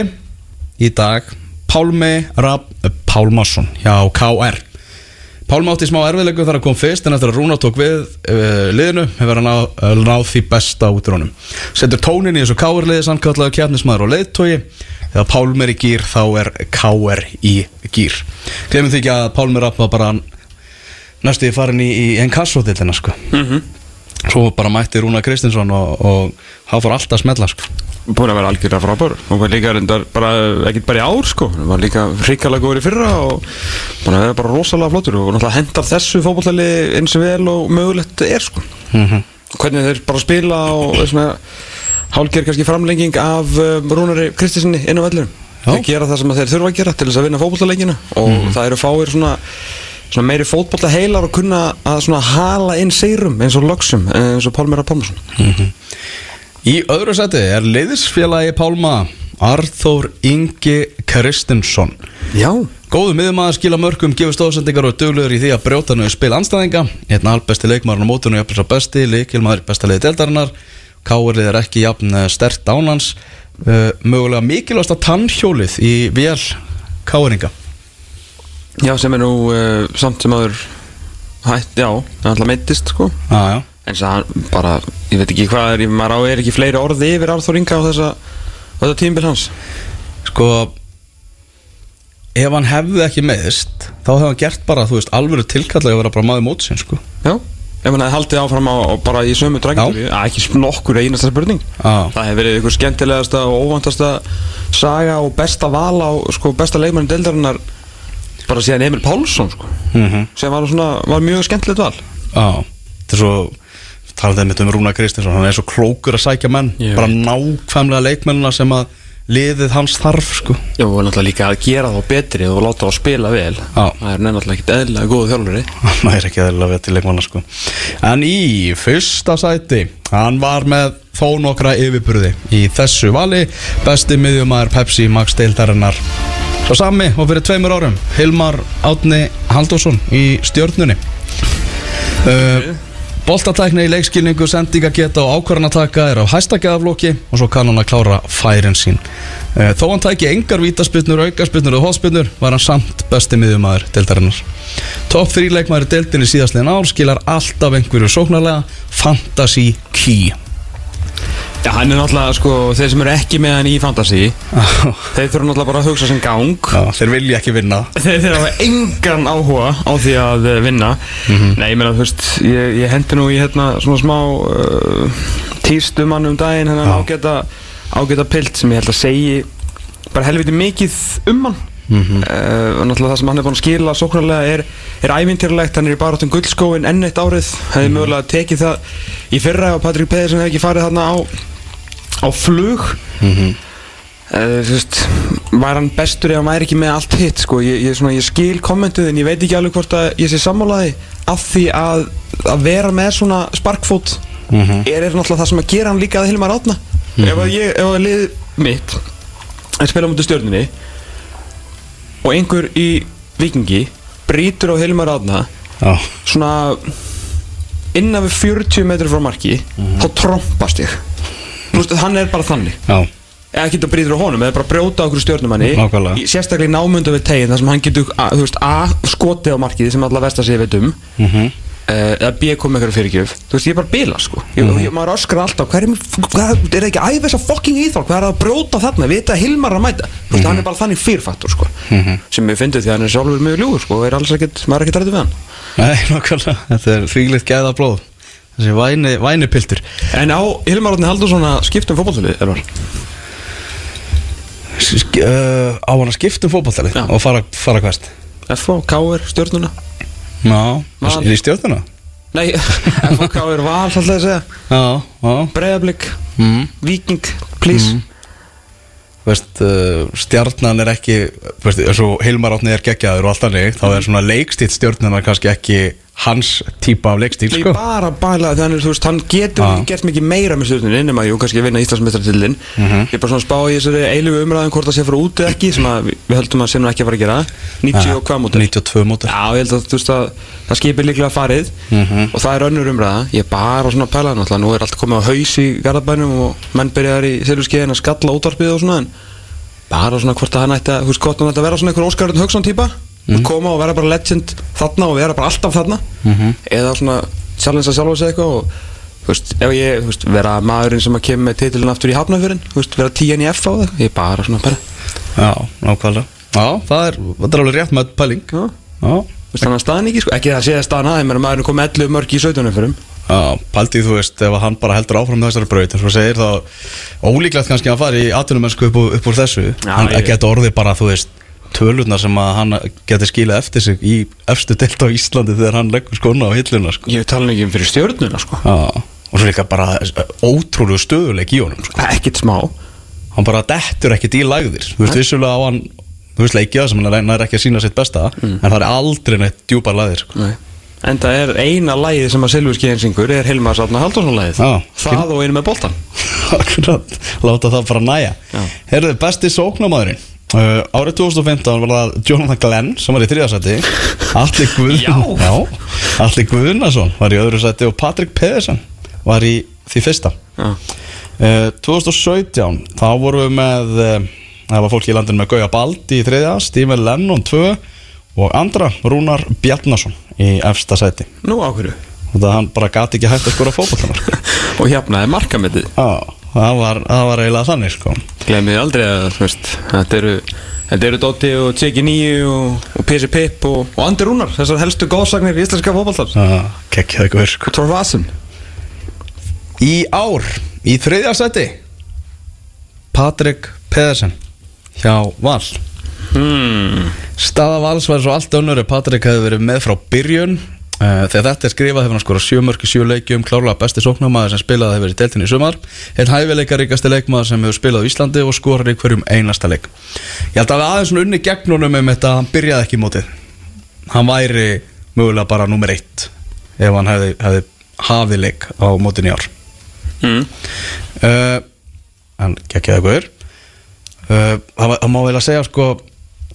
í dag Pálmi Rapp Pálmarsson hjá KR Pálmi átti smá erfiðlegu þar að kom fyrst en eftir að Rúna tók við uh, liðinu hefur hann náð, uh, náð því besta út í honum. Setur tónin í þessu KR liði sannkallaðu kjarnismæður og leiðtói þegar Pálmi er í gýr þá er KR í gýr glemum því ekki að Pálmi Rapp var bara næstu í farin í, í Enkasso-dildina sko. Svo bara mætti Rúna Kristinsson og, og hann fór alltaf að smella sko Búin að vera algjörlega frábær. Og var líka reyndar bara, ekkert bara í ár sko. Var líka hrikalega góður í fyrra og búin að vera bara rosalega flottur. Og náttúrulega hendar þessu fótballtali eins og vel og mögulegt er sko. Hvernig þeir bara spila og hálger kannski framlenging af um, Rúnari Kristinsinni inn á vellurum. Þeir gera það sem þeir þurfa að gera til þess að vinna fótballtaleikina og það eru fáir svona svona meiri fótbolla heilar og kunna að svona hala inn seirum eins og lögsum eins og Pálmera Pálmarsson Í öðru seti er leiðisfélagi Pálma Arþór Ingi Kristinsson. Já. Góðu miðumaður skila mörgum, gefur stóðsendingar og duglegur í því að brjóta í spil anstæðinga Einn albesti leikmaðurinn á mótunum jafnir svo besti, leikilmaður besta leiði deldarinnar Káurlið er ekki jafn eh, stert ánans uh, Mögulega mikilvægsta tannhjólið í vél Káuringa Já, sem er nú uh, samt sem aður hætt, já, það er alltaf meittist sko. Ah, já. En það hann bara, ég veit ekki hvað er maður á er ekki fleiri orði yfir Arþór Inga á þessa, á þetta tímbil hans? Sko Ef hann hefði ekki meðist Þá hefði hann gert bara, þú veist, alvöru tilkallega að vera bara maður mótsinn, sko. Já, ef hann hefði haldið áfram á, bara í sömu að ekki nokkur einasta spurning. Já. það hefði verið ykkur skemmtilegasta og óvantasta saga og besta val á sko, besta leikmann deildarinnar bara síðan Emil Pálsson sko, mm sem var, svona, var mjög skemmtilegt val. Já, þetta er svo talaði mitt um Rúna Kristinsson hann er svo klókur að sækja menn Ég bara nákvæmlega leikmennina sem að liðið hans þarf sko. Já, og náttúrulega líka að gera þá betri og láta þá spila vel. Já. það er náttúrulega ekkit eðlilega góðu þjálfuri hann er ekki eðlilega við til leikmanna sko. En í fyrsta sæti hann var með þó nokkra yfirburði í þessu vali. Besti miðjumæður Pepsi Max deildarinnar. Svo sami og fyrir tveimur árum Hilmar Átni Haldursson í stjörnunni. Uh, Boltatækni í leikskilningu, sendingageta og ákvarðanataka er á hæsta geðaflóki og svo kann hann að klára færin sín. Eh, Þó hann tæki engar vítaspinnur, aukaspinnur og hóðspinnur var hann samt besti miðjumæður deildarinnar. Top 3 leikmæður deildinni síðastlegin ár skilar alltaf einhverju sóknarlega fantasy key. Já, hann er náttúrulega, sko, þeir sem eru ekki með hann í fantasy þeir þurfa náttúrulega bara að hugsa sem gang. Já, þeir vilja ekki vinna. þeir þurfa að hafa engan áhuga á því að eh, vinna. Nei, ég meina, þú veist, ég, ég hendi nú í hérna svona smá uh, týstum hann um daginn hennan Já. ágæta, ágæta pilt sem ég held að segi bara helviti mikið um hann. Mhm. uh, og náttúrulega það sem hann er búin að skila sóknarlega er, er ævintýrlegt, hann er í baráttum guldskóin enn eitt árið, hefði mögulega tekið það í fyrra og Patrik Pedersen hefði ekki farið þarna á, á flug Mhm. Uh, þú veist, var hann bestur ef hann væri ekki með allt hitt sko. ég, ég, svona, ég skil kommentið en ég veit ekki alveg hvort að ég sé sammálaði af því að, að vera með svona sparkfót Mhm. er, er náttúrulega það sem að gera hann líka að Hilmar Átna ef að ég, ef að lið mitt að spila mútið stjórninni og einhver í vikingi brýtur á Hilmar Átna Já, svona innan við 40 metri frá marki þá trompast ég veist, hann er bara þannig. Já, eða getur brýður á honum, eða bara brjóta okkur stjórnumanni sérstaklega í námundu við tegin þar sem hann getur, þú veist, A skotið á markið sem alla vestar sig veit um Mhm. uh, eða B kom eitthvað fyrirgjöf. Þú veist, ég er bara bila, sko. Ég, Mhm. ég, maður öskrar alltaf, hvað er, hvað, er ekki æfa þessa fucking íþál, hvað er að brjóta þarna? Vita að Hilmar að mæta, þú veist, Mhm. hann er bara þannig fyrfaktor, sko. Sem ég fyndi því að hann er sjálfur mjög ljúgur, sko, og er alls ekkert, maður er ekkert er Þessi væni, væni piltur en á Hilmar Átni Haldursson að skipta um fótballtölu, er Sk uh, Á hann að skipta um fótballtali Já. Og fara, fara hvert FH, KR, stjórnuna Já, Val. er í stjórnuna? nei, FH, KR, Val, alltaf að segja Já, já Breiðablík, mm. Viking, please veist, uh, stjarnan er ekki veist, Hilmar Átni er geggjaður og allt þannig þá er svona leikstíl stjórnana kannski ekki hans típa af leikstíl Ég sko. bara bæla þannig, veist, hann getur ekki gert mikið meira með stjórnunni innum að jú, kannski vinna Íslandsmeistratillin Ég er bara svona að spá í þessari eilífu umræðum hvort það sé fyrir úti ekki sem að við höldum að sé nú ekki að fara að gera. 90 og hvað mútur 92 mótur Já, ég held að þú veist að það skipir líklega farið. Og það er önnur umræða. Ég er bara svona að pæla náttúrulega. Nú er allt komið á haus í Garðabænum og menn byrjaðar í Hann hann mm. koma og vera bara legend þarna og vera bara alltaf þarna. Eða svona challenge að sjálfa sig eitthvað og þú veist, ef ég, þú veist, vera maðurinn sem að kemur með titilin aftur í veist, vera tíjan í F á það, ég bara svona bara, Já, nákvæmlega. Já, það er, það er alveg rétt með pæling. Já, Já, þú veist, hann að staðan ekki, sko, ekki það að segja staðan aðeins, menn maðurinn kom 11 mörg í 17 umfyrum já pæltið þú veist ef hann bara heldur áfram þessari braut eins og segir þá ólíklegt kannski að fara í atvinnumennsku upp, upp úr þessu. Hann ég- geta orðið bara þú veist tölurnar sem að hann geti skilað eftir sig í efstu deilt á Íslandi þegar hann leggur skona á hilluna sko. ég tala ekki um fyrir stjórnuna, sko og svo líka bara ótrúlegu stöðuleik í honum sko. ekkit smá hann bara dettur ekkert í lagðir þú veist vissulega á hann þú veist leikja sem hann er ekki að sína sitt besta en það er aldrei neitt djúpar lagðir sko. Nei. En það er eina lægið sem að Silvurskeiðin syngur er Hilmar Sátna Haldursson lægið Já, Það og einu með boltan láta það bara næja. Herðu, besti sóknamaðurinn uh, Árið 2015 var það Jonathan Glenn sem var í þriðasæti Alli Guðn. Alli Guðnason var í öðru sæti og Patrick Pedersen var í því fyrsta. Uh, 2017 þá vorum við með uh, það var fólk í landinu með Gauja Baldi í þriðja Steve Lennon 2 og andra Rúnar Bjarnason í efsta sæti. Nú áhverju og það hann bara gati ekki hægt að skora sko. Og hjapnaði markametið. Já, það var, það var eiginlega þannig sko. Glemið aldrei að veist, þetta eru Þetta eru Dotti og Tseki Nýju og, og PC Pip og, og Andi Rúnar Þessar helstu góðsagnir í íslenska fótboltar Það kekkjaði eitthvað sko Og Torvasen Í ár, í þriðja seti Patrik Pedersen hjá Val. Hmm. Staða Vals var svo allt önnur Patrik hefði verið með frá byrjun þegar þetta er skrifað hefur hann skorað sjömörki sjöleikjum klárlega besti sóknarmaður sem spilaði hefur verið í deltinni í sumar. Einn hæfileikaríkasti leikmaður sem hefur spilað á Íslandi og skorar í hverjum einasta leik. Ég held að við aðeins unni gegn honum um þetta að hann byrjaði ekki í mótið. Hann væri mögulega bara nummer eitt ef hann hefði, hefði hafið leik á mótin í ár. Mm. uh, en geggjaði guður uh, það, má vel að segja sko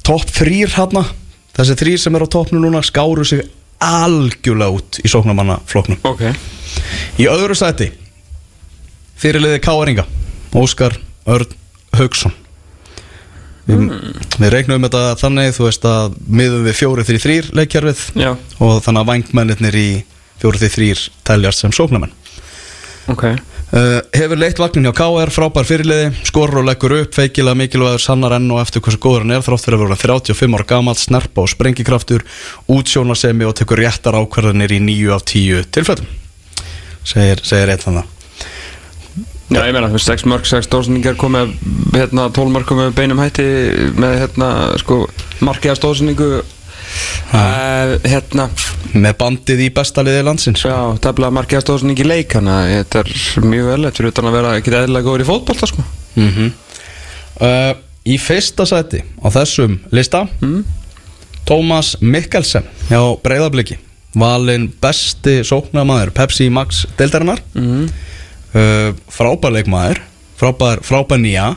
topp þrýr hérna þessi þrýr sem er á toppnu núna skáru sig algjörlega út í sóknarmannafloknum Ok. Í öðru sæti fyrirliði Káaringa Óskar Örn Haugsson við, við reiknum þetta þannig þú veist að miðum við fjóri þrý þrýr leikjarfið Já. og þannig að vangmennir í fjóri þrý þrýr teljast sem sóknarmenn. Ok Uh, hefur leitt vagnin hjá KR, frábær fyrirliði skorur og leggur upp, feikilega mikilvægur sannar enn og eftir hversu góður hann er þrátt fyrir að vera 35 ára gamalt, snerpa og sprengikraftur útsjónarsemi og tekur réttar ákvarðanir í 9 af 10 tilfellum. Segir, segir eitt þannig Já, ég meina, þú veist, 6 mörg, 6 dósningar komið hérna, 12 mörg komið beinum hætti með, hérna, sko, markiða stóðsningu uh, hérna, með bandið í besta liði landsins. Já, tefla markiða stóðsningi leik þannig að þetta er mjög vel þetta er utan að vera ekki eðlilega góður í fótbolta, sko. Mm uh, í fyrsta sæti á þessum lista Mm. Tómas Mikkelsen hjá Breiðabliki. Valinn besti sóknarmaður Pepsi Max deildarinnar. Mm. uh, frábær leikmaður frábær, frábær nýja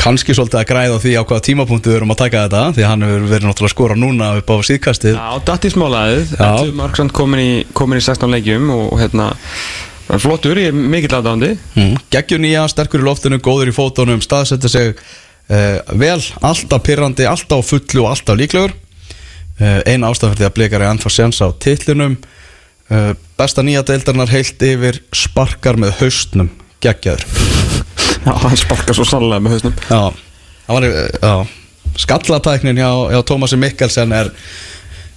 kannski svolítið að græða því á hvaða tímapunktu við erum að taka þetta því hann hefur verið náttúrulega að skora núna upp á síðkastið. Já, datt í smálaðið Já. 11 marksand komin í, komin í 16 leikjum og hérna flottur, ég er mikill aðdándi mm. geggjur nýja, sterkur í loftinu, góður í fótunum staðsetja sig uh, vel alltaf pyrrandi, alltaf fullu og alltaf líklegur. Uh, eina því að blikar er ennþá séns á titlinum. Uh, besta nýja deildarinnar heilt yfir sparkar með haustnum geggjaður Já, hann sparkar svo sannlega með hausnum. Já, skallatæknin hjá, hjá Tómasi Mikkelsen er,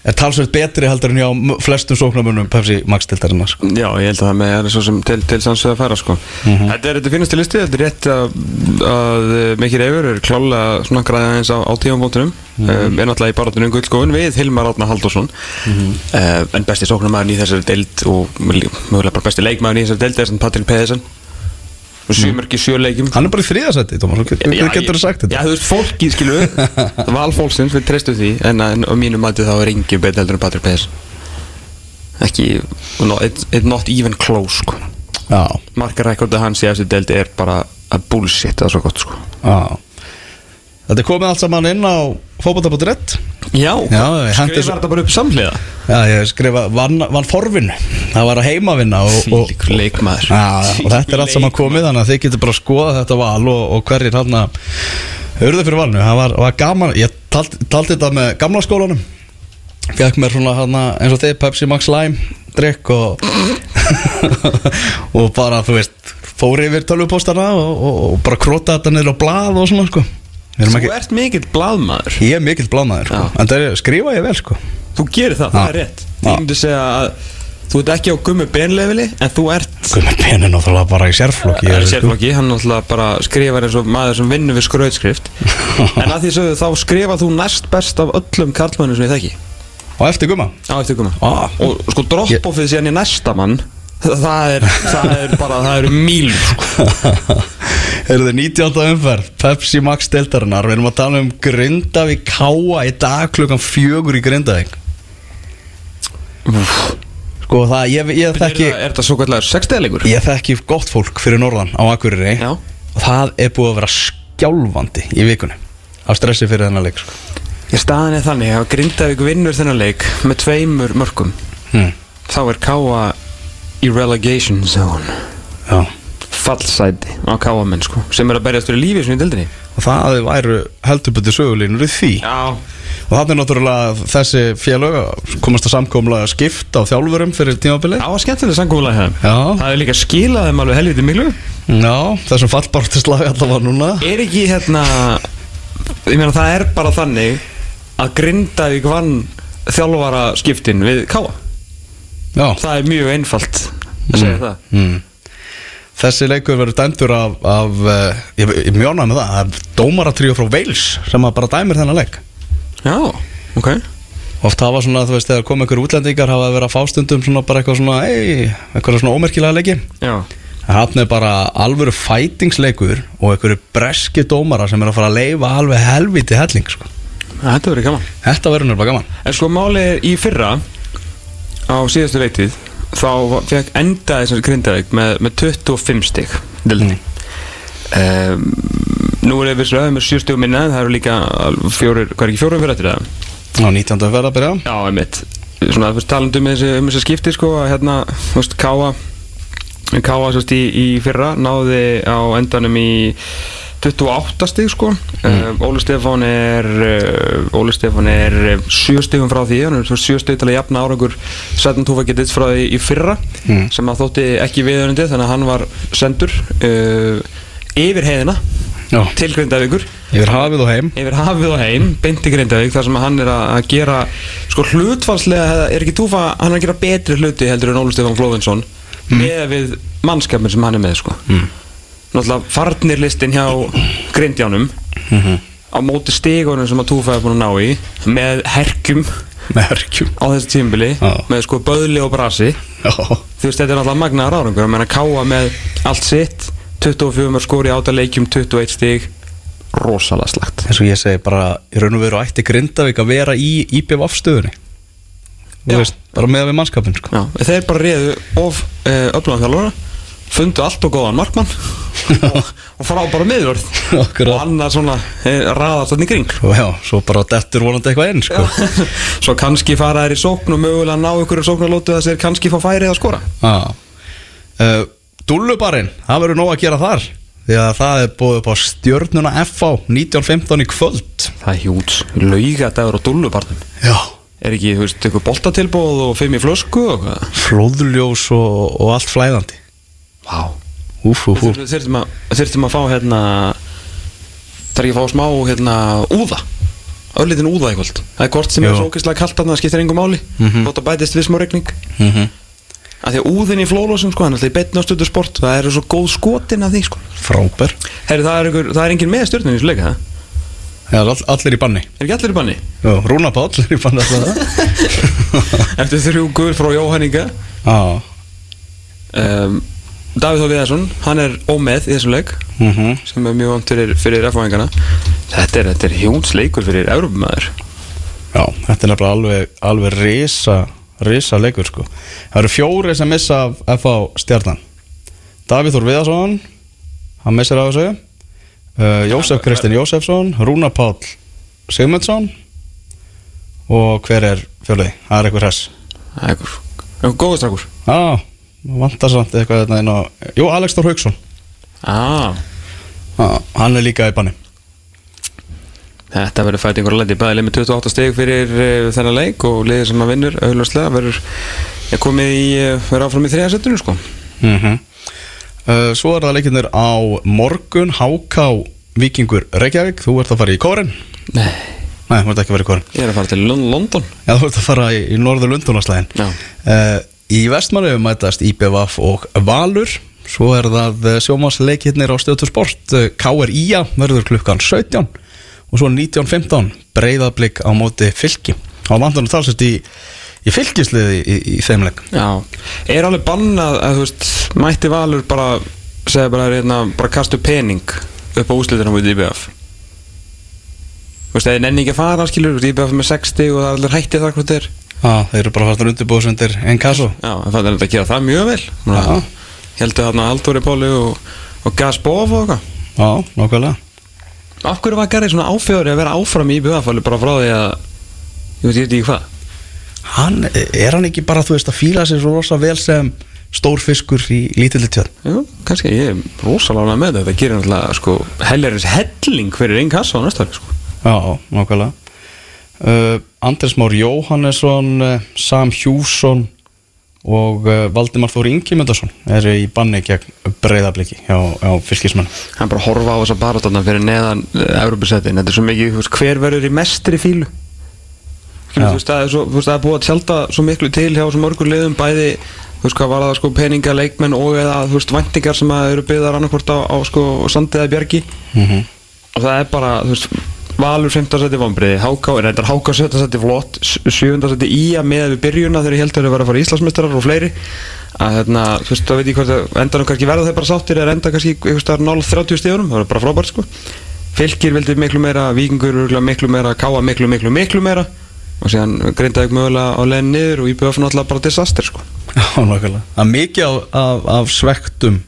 er talsveit betri heldur en hjá flestum sóknarmunum Pepsi Max deildarinnar sko. Já, ég held að það með er svo sem til, til sanns að fara sko. Þetta er þetta finnast til listi Þetta er rétt að, að Mikið Reyfur er klálega svona græða eins á, á tífambóttunum mm um, er náttúrulega í barátunum guldskóin við Hilmar Átna Halldórsson. Uh, en besti sóknarmæðurinn í þessari deild og mögulega bara besti leikmæðurinn í þessari deild er Patrik Pedersen og sjömörki sjö leikjum. Hann er bara í þriðasætti, hvað getur þú sagt Já, þetta? þú veist, fólki, skilu Val fólksins, við treystum því En að, á mínu mati þá er engin betur heldur en Patrik Pedersen Ekki no, it, it Not even close, sko. Já, Markarækkordu hans í eftir deldi er bara að bullshit, það er svo gott, sko. Já. Þetta er komið allt saman inn á fótbolta.net Já, svo- þetta bara upp samhliða? Já, ég skrifa vann, vann forvinn. Það var að heimavinna og, og, Fílíkur leikmaður. Já, og þetta er allt saman komið þannig að þið getur bara að skoða þetta val og, og hverjir hann að Hörðu fyrir valinu, það var, var gaman Ég taldi, taldi þetta með gamla skólanum. Fekk mér svona hann eins og þið Pepsi Max Lime drikk og og bara, þú veist fór yfir tölvupóstana og, og, og bara króta þetta niður á blað og svona sko Þú ekki, ert mikill blaðmaður. Ég er mikill blámaður sko. En það er, skrifa ég vel sko. Þú gerir það, það er rétt. Ég myndi segja að þú ert ekki á gummi benlefili En þú ert Guð með penin náttúrulega bara í sérflokki Það er ég- sérflokki, hann náttúrulega bara skrifar eins og maður sem vinnur við skrautskrift. En að því sögðu þá skrifar þú næst best af öllum karlmönnum sem ég þekki. Og eftir gumma? Á eftir koma Ah. Og sko drop-offið síðan í næsta mann Það er, það er bara, það eru míl. Eru þið 19. umferð Pepsi Max deildarinnar Við erum að tala um Grindavík Káa í dag klukkan fjögur í Grindavík Sko það, ég, ég þekki Er þetta svo kallar sexteðleikur? Ég þekki gott fólk fyrir norðan á Akureyri Já. Og það er búið að vera skjálfandi í vikunni Á stressi fyrir þennan leik sko. Ég staðan er þannig að Grindavík vinnur þennan leik með tveimur mörgum hm. Þá er Káa í relegation zone. Já. Fallsæti á Káa menn sko Sem er að berjast fyrir lífið svona í dildinni Og það væru heldur betur sögulínur í því. Já. Og það er náttúrulega þessi félög að komast að samkomlega skipt á þjálfurum fyrir tímabilið. Það var skemmtilega Já. Það er líka skilað þeim alveg helviti miklu. Já, þessum fallbartislag allavega núna. Er ekki hérna Ég meina það er bara þannig Að Grindavík vann þjálfara skiptin við Káa Já. Það er mjög einfalt að segja það. mm. Þessi leikur verður dæmdur af, af uh, ég, ég mjónaði með það, það dómaratríu frá Wales sem bara dæmir þennan leik. Já, ok. Oft hafa svona, þú veist, þegar kom einhver útlendingar hafa verið að fá stundum svona bara eitthvað svona ei, eitthvað svona ómerkilega leiki. Já. Það er bara alvöru fætingsleikur og einhverju breski dómara sem er að fara að leifa alveg helviti helling sko. Þetta verður gaman. Þetta verður nefnilega gaman. En sko málið í fyrra Á síðastu leitið Þá fekk endaði sem Grindavík með, með 25 stig Dildi um, Nú er við svo með 7 stigum minna Það eru líka fjórir, hvað er ekki fjórum fyrir eftir það? Á 19. verða að byrja Já, einmitt Svona þú veist talandi um þessi, um þessi skipti sko að hérna, þú veist, Káa Káa sérst í, í fyrra náði á endanum í 28 stig sko. Mm. Óli Stefán er uh, Óli Stefán er 7 stigum frá því. Hann er 7 stig til að jafna árangur Sættan Tófa getið frá því í fyrra Mm. sem að þótti ekki viðunandi þannig að hann var sendur uh, yfir heiðina til Grindavíkur. Yfir hafið og heim. Yfir hafið og heim, beint í Grindavík þar sem hann er að gera sko hlutfalslega, er ekki túfa hann er að gera betri hluti heldur en Óli Stefán Flóvinsson með við mannskapin sem hann er með sko. Mm. Náttúrulega farnir listin hjá Grindjánum. Mhm. á móti stigunum sem að túfa er búin að ná í með herkjum. Með herkjum. Á þessu tímbili Já. með sko böðli og brasi. Já. Þú veist þetta er náttúrulega magnaðar árangur. Að menna káa með allt sitt 24 skóri átta leikjum 21 stig. Rosalega slagt eins og ég segi bara í raun og veru ætti Grindavík að vera í IPVF stöðunni Já. þú veist, bara með við mannskapin sko. Þeir bara réðu of uh, öflugum þjálfara fundu allt og góðan markmann. Og, og frábæra miðvörð. Akkurat. og annar svona eh, raðast þannig kring. Og já, svo bara dettur vonandi eitthvað inn sko. svo kannski fara þær í sókn og mögulega ná ykkur sóknarlótu þess að þeir kannski fá færið að skora. Uh, Dúllubarinn, það verður nóg að gera þar. Því að það er búið upp á stjörnuna FH 1915 í kvöld. Það er hjúts, laugadagur og dullubarnum Já. Er ekki, þú veist, eitthvað boltatilbóð og fimm í flösku og hvað Flóðljós og, og allt flæðandi Vá. Úf, úf, úf Þurftum að, þurftum að fá hérna er ekki að fá smá hérna úða? Örlitin úða kvöld. Það er hvort sem er Jú. svo ógeðslega kalt þarna, það skiptir engum máli. Mhm. Þótt að bætist við smá regning mm -hmm. að Því að úðin í flólósum sko, hann er í betna á stöðu sport. Það eru svo góð skotin af því sko. Fráber Herri, það er, ykkur, það er engin með stjórnum í þessu leika, það? Já, all, allir í banni. Er ekki allir í banni? Jú, Rúna Páll er í banni Eftir þrjú guður frá Jóhanninga. Já. Um, Davíð Þór Viðarsson, hann er ómeð í þessum leik mm sem er mjög vant fyrir, fyrir F-fáingana Þetta er, er hjónsleikur fyrir Európumæður Já, þetta er nefnilega alveg, alveg risa, risa leikur sko. Það eru fjóri sem missa af FH stjarnan. Davíð Þór Viðarsson hann missir af þessu. Uh, Jósef Kristinn Jósefsson Rúna Páll Sigmundsson. Og hver er fjölið? Það er eitthvað hress. Það er einhver, einhver góður strákur. Já, vantar samt eitthvað þetta inn á Jú, Alex Þór Hauksson. Ah. Hann er líka í banni. Þetta verður fætt einhverja lendi Bæðileg með 28 steg fyrir uh, þennan leik og liðið sem að vinnur auðvitað verður er komið í uh, verður áfram í þriða setinu sko. Mm uh, Svo er það leikirnir á morgun HK Víkingur Reykjavík. Þú ert að fara í kórin Nei. Nei, þú ert ekki að fara í kórin Ég er að fara til Lon- London. Já, þú ert að fara í, í norður Lundunaslæðin Já. uh, Í vestmannu mætast IBVF og Valur. Svo er það sjómasleikirnir á stöðtur sport. Uh, KRIA verður klukkan 17 Og svo 19.15 breyðablík á móti fylki. Á vandunum talsist í, í fylkisliði í, í, þeim leik. Já Er alveg bannað að þú veist mætti Valur bara segja bara, hérna, bara kastu pening upp á úslitunum út í IBF Þú veist, eða nenni ekki að fara skilur, er með 60 og það er allir hættið þar þetta er Já, þeir eru bara fastur undirbúðs undir einn kasso Já, það er þetta að gera það mjög vel. Já. Heldur þarna Halldóri Páli og, og Gasbov og eitthvað. Já, nákvæmlega. Af hverju var Garri svona áfjöður að vera áfram í alveg bara frá því að ég veit ég ekki hvað? Hann, er hann ekki bara, þú veist, að fíla sér svo rosa vel sem stór fiskur í lítilli tjörn? Jú, kannski ég er rosalega með þetta. Þetta gerir náttúrulega sko hellerins helling fyrir einn kassa á næsta ári sko. Já, nákvæmlega uh, Andres Már Jóhannesson uh, Sam Hjússon og uh, Valdimar Þóri Ingimundarsson eru í banni gegn breyðabliki hjá, hjá fylgismenn hann bara horfa á þessa barátarna fyrir neðan uh, Európusettin, þetta er svo mikið, veist, hver verður í mestri fílu Já. þú veist, það er, er búið að tjálta svo miklu til hjá svo mörgur liðum bæði þú veist, hvað var það, sko, peninga, leikmenn og eða, þú veist, væntingar sem eru byggðar annarkvort á, á sko, sandið eða bjargi mm -hmm. og það er bara, þú veist Valur 15. seti vombriði, HK, er þetta HK 17. seti flott, 7. seti í að með við byrjuna þegar ég held að þeir vera að fara Íslandsmeistarar og fleiri að hérna, þú veist, það veit ég hvort að endanum kannski verða þeir bara sáttir eða enda kannski staðar 0-30 stíðunum, það er bara frábært sko Fylkir vildi miklu meira, Víkingur miklu meira, Káa miklu, miklu, miklu meira og síðan grindaði mögulega á leiðin niður og IBF náttúrulega bara disaster sko Já, nákvæmlega Það er mikið af, af, af svektum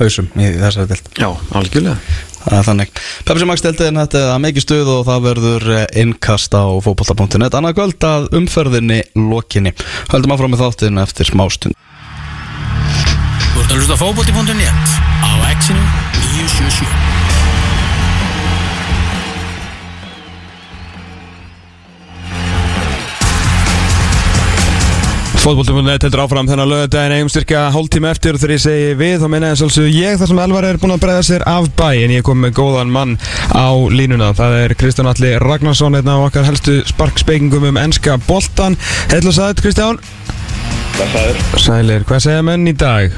hausum í þessari delt Já, algjörlega Það er þannig. Pepsi Max þetta er mikið stuð og það verður eh, innkast á fótbolta.net annað kvöld að umferðinni lokinni. Höldum áfram með þáttinn eftir smá stund. Þú ert að hlusta á fótbolti.net á exinu 977 Fótbolti.net heldur áfram þennan lögadaginn eigum styrka hálftíma eftir og þegar ég segi við þá meina ég svolítið ég þar sem Elvar er búinn að bregða sér af bæ en ég kom með góðan mann á línuna það er Kristján Alli Ragnarsson einn af okkar helstu sparkspekingum um enska boltan Heitla sætt Kristján Blessaður. Sælir, hvað segja menn í dag?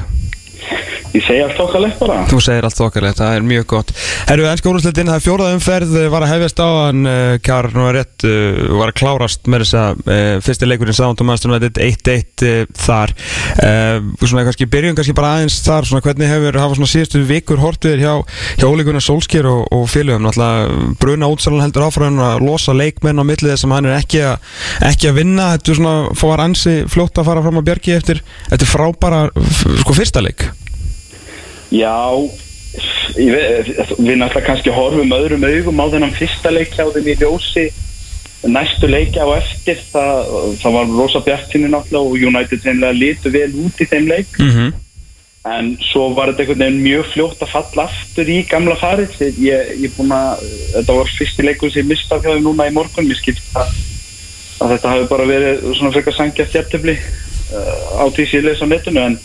Ég segi allt okkarlegt bara. Þú segir allt okkarlegt, það er mjög gott. Herru, ennska úrúsleitin, það er fjórað umferð eh, var að hefjast á hann, uh, Kjar nú er rétt, uh, var að klárast með þess að fyrsti leikurinn sánd og maður 1-1 uh, þar. Uh, svona kannski byrjun kannski bara aðeins þar svona hvernig hefur hafa svona síðustu vikur hortviðir hjá, hjá ólíkunar Solskjær og, og félögum? Náttúrulega bruna útsalan heldur áfram að losa leikmenn á millið þess að hann er ekki, a, ekki að vinna. Þetta er svona fór ansi fljótt að fara fram á björgi eftir, eftir frábara f- sko fyrsta leik Já, veit- við náttúrulega kannski horfum öðrum augum á þennan fyrsta leikja á þeim í ljósi. Næstu leikja á eftir það, það var rosa bjartinu náttúrulega og United þeimlega litu vel út í þeim leik. Mhm. en svo var þetta einhvern veginn mjög fljótt að falla aftur í gamla farið. Ég, ég búin að, þetta var fyrsti leikur sem ég mista af hjá þeim núna í morgun. Mér skipt að, að þetta hafi bara verið svona frekar sangjast jæftabli uh, á því síðleis á netinu en,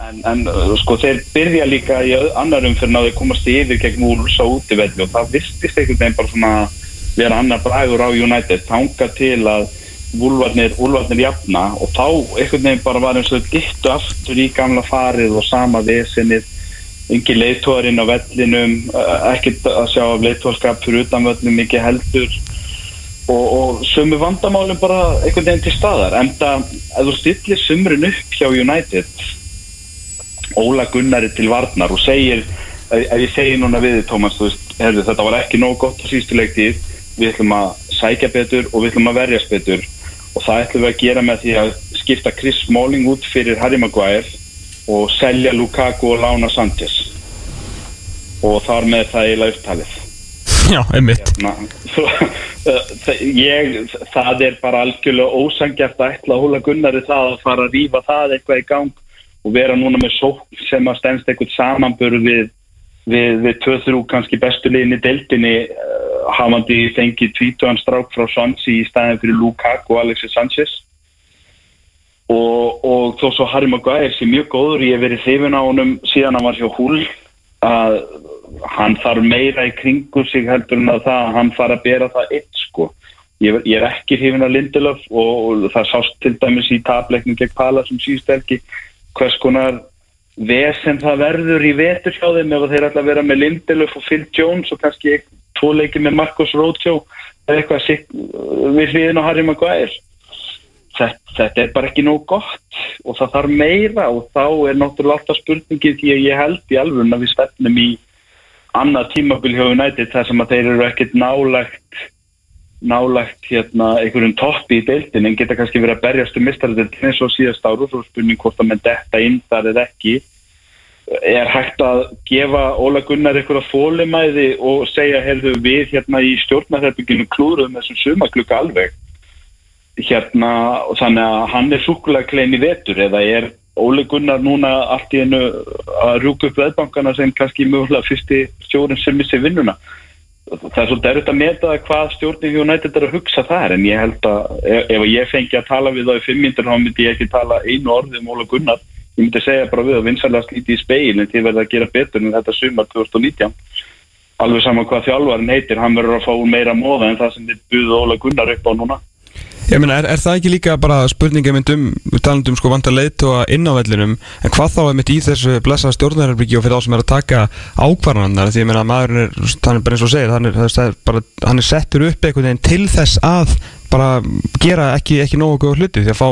en, en uh, sko þeir byrja líka í öð- annar umfyrir að komast yfir gegn Wolves á útivelli og það vistist einhvern veginn bara svona vera annar bragur á United tanga til að Úlfarnir, úlfarnir jafna og þá einhvern veginn bara var eins og dittu aftur í gamla farið og sama vesenið engin leiðtóðarinn á vellinum uh, ekkert að sjá af leiðtóðarskap fyrir utan vellum ekki heldur og, og sömu vandamálum bara einhvern veginn til staðar en það, ef þú stillir sumrun upp hjá United Óla Gunnari til varnar og segir, ef, ég segi núna við Tómas, þú veist, herðu, þetta var ekki nóg gott á síðustu leiktið, við ætlum að sækja betur og við ætlum að verjast betur. Og það ætlum við að gera með því að skipta Chris Smalling út fyrir Harry Maguire og selja Lukaku og lána Sanchez. Og þar með það eiginlega upptalið Já, einmitt. Na, svo, uh, ég, það er bara algjörlega ósangjart að ætla að hóla Gunnari það að fara að rífa það eitthvað í gang og vera núna með sókn sem að stendst eitthvað samanbörð við, við, við 2-3 kannski bestu liðin í deildinni uh, hafandi fengið tvítuðan strák frá Swansea í staðin fyrir Lukaku og Alexis Sanchez. Og, og þó svo Harry Maguire sé mjög góður, ég hef verið hrifin á honum síðan hann var hjá Hull að hann þarf meira í kringu sig heldur en að það að hann fara að bera það eitt sko. Ég, ég er ekki hrifin af Lindelöf og, og það sást til dæmis í tableiknum gegn Pala sem síðust helgi hvers konar vesen það verður í vetur hjá þeim ef þeir ætla að vera með Lindelöf og Phil Jones og kannski tvo leiki með Marcus Rojo eða eitthvað sitt við hliðin á Harry Maguire. Þetta, þetta er bara ekki nóg gott og það þarf meira og þá er náttúrulega alltaf spurningið því að ég held í alveg að við stefnum í annað tímabil hjá United þar sem að þeir eru ekkert nálægt nálægt hérna einhverjum toppi í deildin en geta kannski verið að berjast um mistarðildin eins og síðast áru er spurning hvort að menn detta inn þar eða ekki. Er hægt að gefa Óla Gunnar einhverja fólimæði og segja heyrðu við hérna í stjórnarherbygginu klúruðum þessum sumaklukka alveg? Hérna og þannig að hann er súkulega klein í vetur eða er Óli Gunnar núna allt í einu að rúka upp veðbankana sem kannski mögulega fyrsti stjórn sem missi vinnuna. Það er svolítið erfitt að meta hvað stjórnir United er að hugsa þar en ég held að ef, ég fengi að tala við þá í fimm myndir þá myndi ég ekki tala einu orði um Óla Gunnar. Ég myndi segja bara við að vinsalega slíti í speil en þið verða að gera betur en þetta sumar 2019 alveg saman hvað þjálfarinn heitir hann verður að fá meira móða en það sem þið buðu Óla Gunnar upp á núna Ég meina, er, er það ekki líka bara spurninga mynd um, við talandum sko vanda leiðtóa inn á vellinum, en hvað þá er mitt í þessu blessa stjórnarherbyggi og fyrir þá sem er að taka ákvarðanar, því ég meina að maðurinn er, hann er bara eins og segir, hann er, er, bara, hann er settur upp einhvern veginn til þess að bara gera ekki, ekki nógu góð hluti, því að fá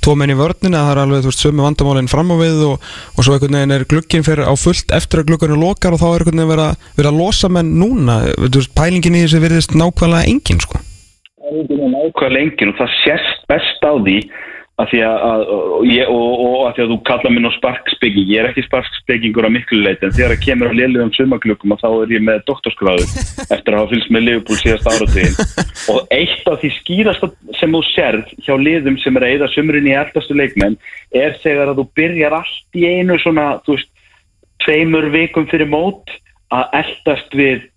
tvo menn í vörnina, það er alveg, þú veist, sömu vandamálinn fram á við og, og svo einhvern veginn er glugginn fyrir á fullt eftir að gluggarnir lokar og þá er einhvern veginn verið að, að losa menn núna, þú veist, pælingin í þessu virðist nákvæmlega engin, sko. Nákvæmlega lengin og það sést best á því að því að, að og, og, og að því að þú kalla mér nú sparkspeking ég er ekki sparkspekingur að miklu leit en þegar það kemur á liðlegum sumaklukkum þá er ég með doktorskráðu eftir að hafa fylgst með Liverpool síðast áratíðin og eitt af því skýrasta sem þú sérð hjá liðum sem er að eða sumrin í eldastu leikmenn er þegar að þú byrjar allt í einu svona, þú veist, tveimur vikum fyrir mót að eldast við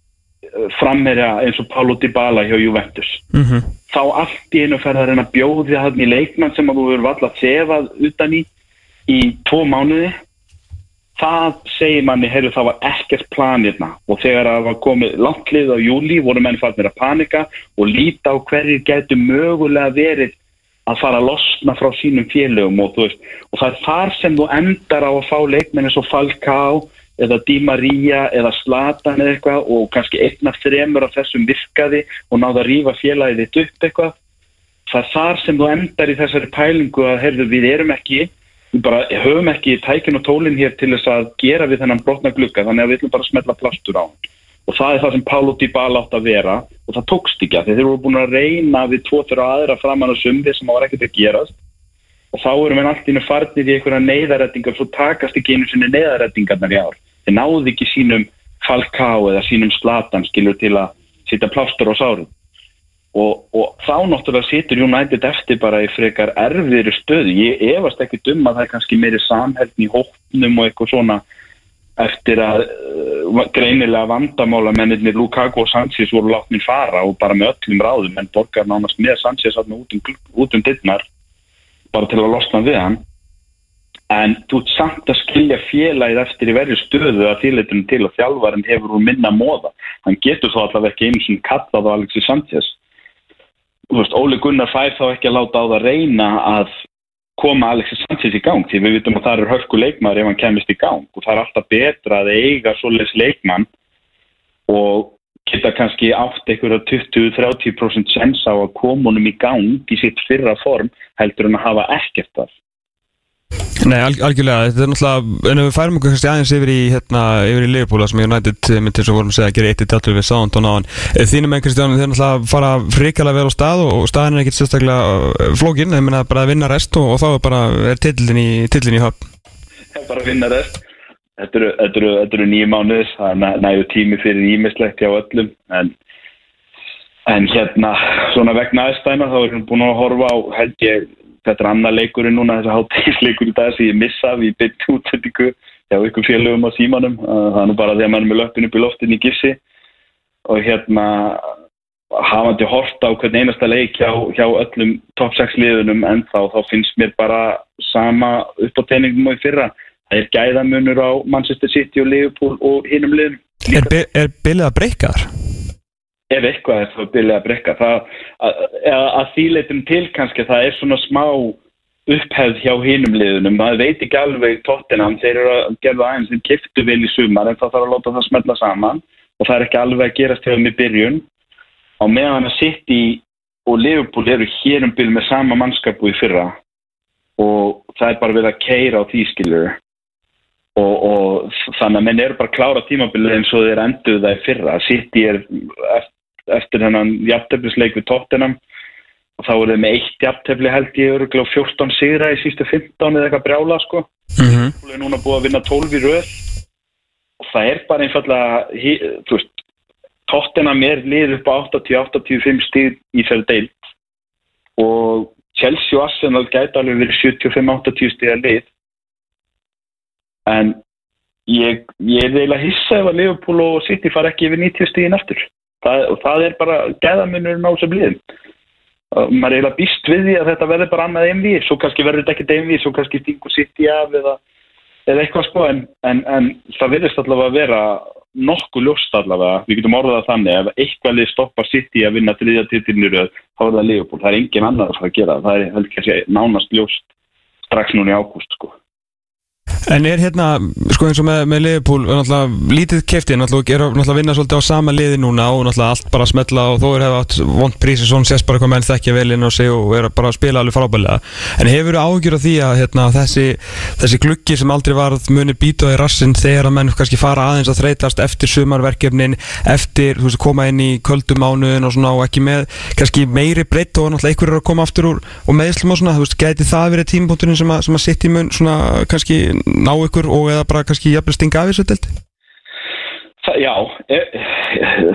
framherja eins og Paulo Dybala hjá Juventus. Mm þá allt í einu ferð að reyna að bjóði hann í leikmann sem að þú verður valla að þefað utan í í tvo mánuði. Það segir manni, heyrðu það var ekkert plan hérna. Og þegar það var komið langt lið á júli voru menn farnir að panika og líta á hverjir getur mögulega verið að fara að losna frá sínum félögum og, veist, og það er þar sem þú endar á að fá leikmenn eins og Falcao eða Di Maria eða Zlatan eða eitthvað og kannski einn af þremur af þessum virkaði og náða að rífa félagið þitt upp eitthvað. Það er þar sem þú endar í þessari pælingu að heyrðu við erum ekki við bara höfum ekki tækin og tólin hér til þess að gera við þennan brotna glugga þannig að við ætlum bara smetla plastur á hann. Og það er það sem Paulo Dybala átt að vera og það tókst ekki að þeir eru búin að reyna við tvo fyrir aðra framan á sumði sem var ekkert að gerast. Og þá erum við allt innu farnir í einhverja neyðarættingar svo takast ekki einu sinni neyðarættingarnar í ár þeir náðu ekki sínum Falcao eða sínum Slatan skilur til að sitja plástur á sárum og, og þá náttúrulega situr United eftir bara í frekar erfiðri stöðu. Ég efast ekki dum að það er kannski meiri samhælni hóknum og eitthvað svona eftir að uh, greinilega vandamála mennirni Lukaku og Sanchez voru látnir fara og bara með öllum ráðum en borgar nánast með Sanchez út um, út um dittnar bara til að losna við hann en þú ert samt að skilja félagið eftir í verju stöðu að þýrleitunum til og þjálfarinn hefur úr minna móða hann getur þá allavega ekki eins og kallað á Alexis Sanchez. Veist, Óli Gunnar fær þá ekki að láta á það reyna að koma Alexis Sanchez í gang því við vitum að það er hörku leikmaður ef hann kemist í gang. Og það er alltaf betra að eiga svoleiðs leikmann og geta kannski átt einhverja 20-30% sens á að koma honum í gang í sitt fyrra form heldur en að hafa ekkert þar Nei, alg algjörlega, þetta er náttúrulega en við færum okkur aðeins yfir í hérna, yfir í Liverpool sem United myndi eins og vorum að segja að gera eitt í dætlu við Soundon á hann. Þínum með Kristján, þeir náttúrulega fara frikalega vel á stað og staðin er ekkert sérstaklega flókin, þeir minna bara að vinna rest og, og þá er bara er tillin í, tillin í höfn. Er bara vinna rest. Þetta eru, eru, eru nýju mánuðis það er næju tími fyrir ímislegt hjá öllum en, en hérna svona vegna aðstæna þá erum við búin að horfa á held ég þetta er annar leikurinn núna þessi háttegisleikur í dag sem ég missa við byrjt útsendingu hjá ykkur félögum á símanum. Það er nú bara því að mann er með löppin upp í loftin í gifsi og hérna hafandi horta á hvern einasta leik hjá, hjá öllum top 6 liðunum en þá, þá finnst mér bara sama upp á í fyrra. Það er gæðamunur á Manchester City og Liverpool og hinnum liðum. Er, er bilið að breyka þar? Ef eitthvað er það bilið að brekka það, að, þýleitum til kannski það er svona smá upphefð hjá hinum liðunum. Það veit ekki alveg tóttinam þeir eru að gerða aðeins þeir kiftu vel í sumar en það þarf að láta það smelta saman. Og það er ekki alveg að gerast hjá þeim í byrjun. Á meðan að City og Liverpool eru hér um byrju með sama mannskapu í fyrra. Og það er bara við að keira á því skilur og, og þannig að menn eru bara að klára tímabilið eins og þeir enduð það í fyrra. City er eftir hennan jafntefnisleik við tóttinam og þá það með eitt jafntefni held ég öruglega 14 sigra í sístu 15 eða eitthvað brjála sko. Mm -hmm. og er núna búið að vinna 12 í röð. Og það er bara einfallega þú veist, tóttinam er lið upp á 80-85 stíð í þeirra deilt og Chelsea og Arsenal gæti alveg verið 75-80 stíða lið. En ég, ég er eiginlega hissa ef að Liverpool og City fara ekki yfir 90 stíðin eftir það, það er bara gæðamunurinn á þessum liðum. Maður er eiginlega býst við því að þetta verður bara annað einví, svo kannski verður þetta ekkert einví, svo kannski stingur City af eða, eða eitthvað sko en, en, en það verðist allavega að vera nokkuð ljóst allavega, við getum orðað þannig ef eitthvað lið stoppar City að vinna þriðja titilnir, þá er það Liverpool. Það er engin annar að fara að gera, það. Er að nánast ljóst strax núna í ágúst sko En er hérna, sko eins og með, með Liverpool, náttúrulega lítið keftið, náttúrulega er náttúrulega að vinna svolítið á sama liði núna og náttúrulega allt bara að smetla og þó er hefði átt vond prísi, svona sést bara hvað menn þekkja vel inn á sig og er bara að spila alveg frábælega. En hefur þú áhugjur af því að hérna, þessi, þessi gluggi sem aldrei varð muni býta í rassin þegar að menn kannski fara aðeins að þreytast eftir sumarverkefnin, eftir veist, koma inn í kvöldumánuðin og og ekki með kannski meiri breytt og náttúrulega einhverjur að koma aftur úr og meðslum og svona, þú veist, geti það verið tímapunkturinn sem að, sem að sitt í mun svona kannski ná ykkur og eða bara kannski jafnvel stinga af þessu delti? Þa, já, e,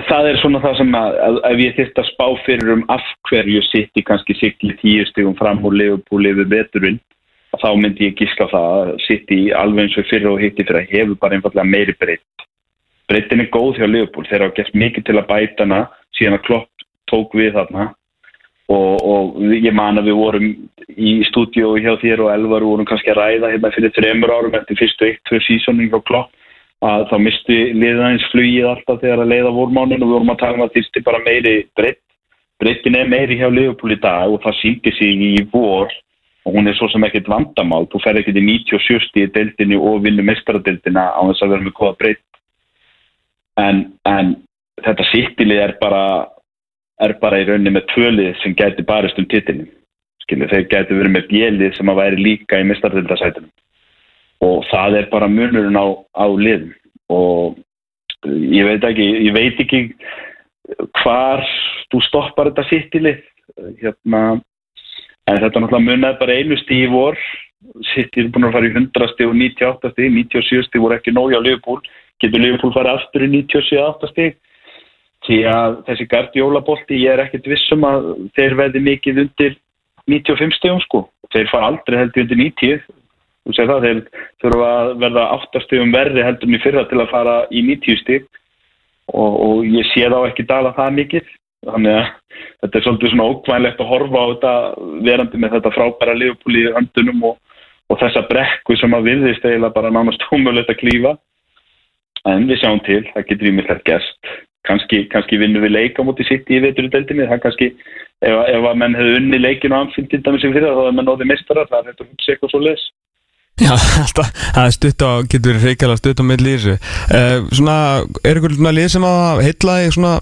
það er svona það sem að, að ef ég þurft að spá fyrir um af hverju sitt í kannski sikli tíu stigum fram og liðupúli yfir beturinn þá myndi ég gíska það að sitt í alveg eins og fyrir og hitti fyrir að hefur bara einfallega meiri breytt. Breyttin er góð hjá liðupúl, þeir hafa gert mikið til að bæta hana síðan að klopp tók við þarna og, og ég man að við vorum í stúdíu hjá þér og Elvar vorum kannski að ræða hérna fyrir þreymur árum eftir fyrstu eitt, tvö sísóning á klopp að þá misti liðaðins flugið alltaf þegar að leiða vormánin og við vorum að tala um að þýrsti bara meiri breytt breyttin er meiri hjá liðupúl í dag og það síndi sig í vor og hún er svo sem ekkert vandamál. Þú fer ekkert í 97 í deildinni og vinnu mestaradeildina á þess að vera með góða breytt en, en þetta sittilið er bara er bara í rauninni með tvölið sem gæti barist um titilin skilju, þeir gæti verið með bjelið sem að væri líka í mestardildasætunum og það er bara munurinn á, á liðum. Og ég veit ekki ég veit ekki hvar þú stoppar þetta sittilið hérna. En þetta náttúrulega munið bara einu stíf vor. City er búin að fara í 100 stig og 98 stig. 97 stig voru ekki nóg á Liverpool. Getur Liverpool farið aftur í 97 stig því að þessi Guardiola bolti ég er ekkert vissum að þeir veði mikið undir 95 stegum sko. Þeir fara aldrei heldur undir 90 þú segir það, þeir þurfa að verða 8 stegum verði heldur mér fyrra til að fara í 90 steg og, og ég sé þá ekki dala það mikið. Þannig að þetta er svolítið svona ókvænlegt að horfa á þetta verandi með þetta frábæra liðupúli í höndunum og, og þessa brekku sem að viðist eiginlega bara nánast tómulegt að klífa. En við sjáum til, það getur ímyndilegt gæst kannski, kannski vinnum við leika mútið sitt í deildinni, það kannski ef, ef að menn hefur unni leikinu á anfinn til dæmis sem fyrir það, þá er menn nóðið mistarar það er þetta hugsa eitthvað svo les Já, alltaf, það er stutt á, getur verið reykjala stutt á í þessu. Uh, Svona, er ykkur svona lið sem að heitlaði svona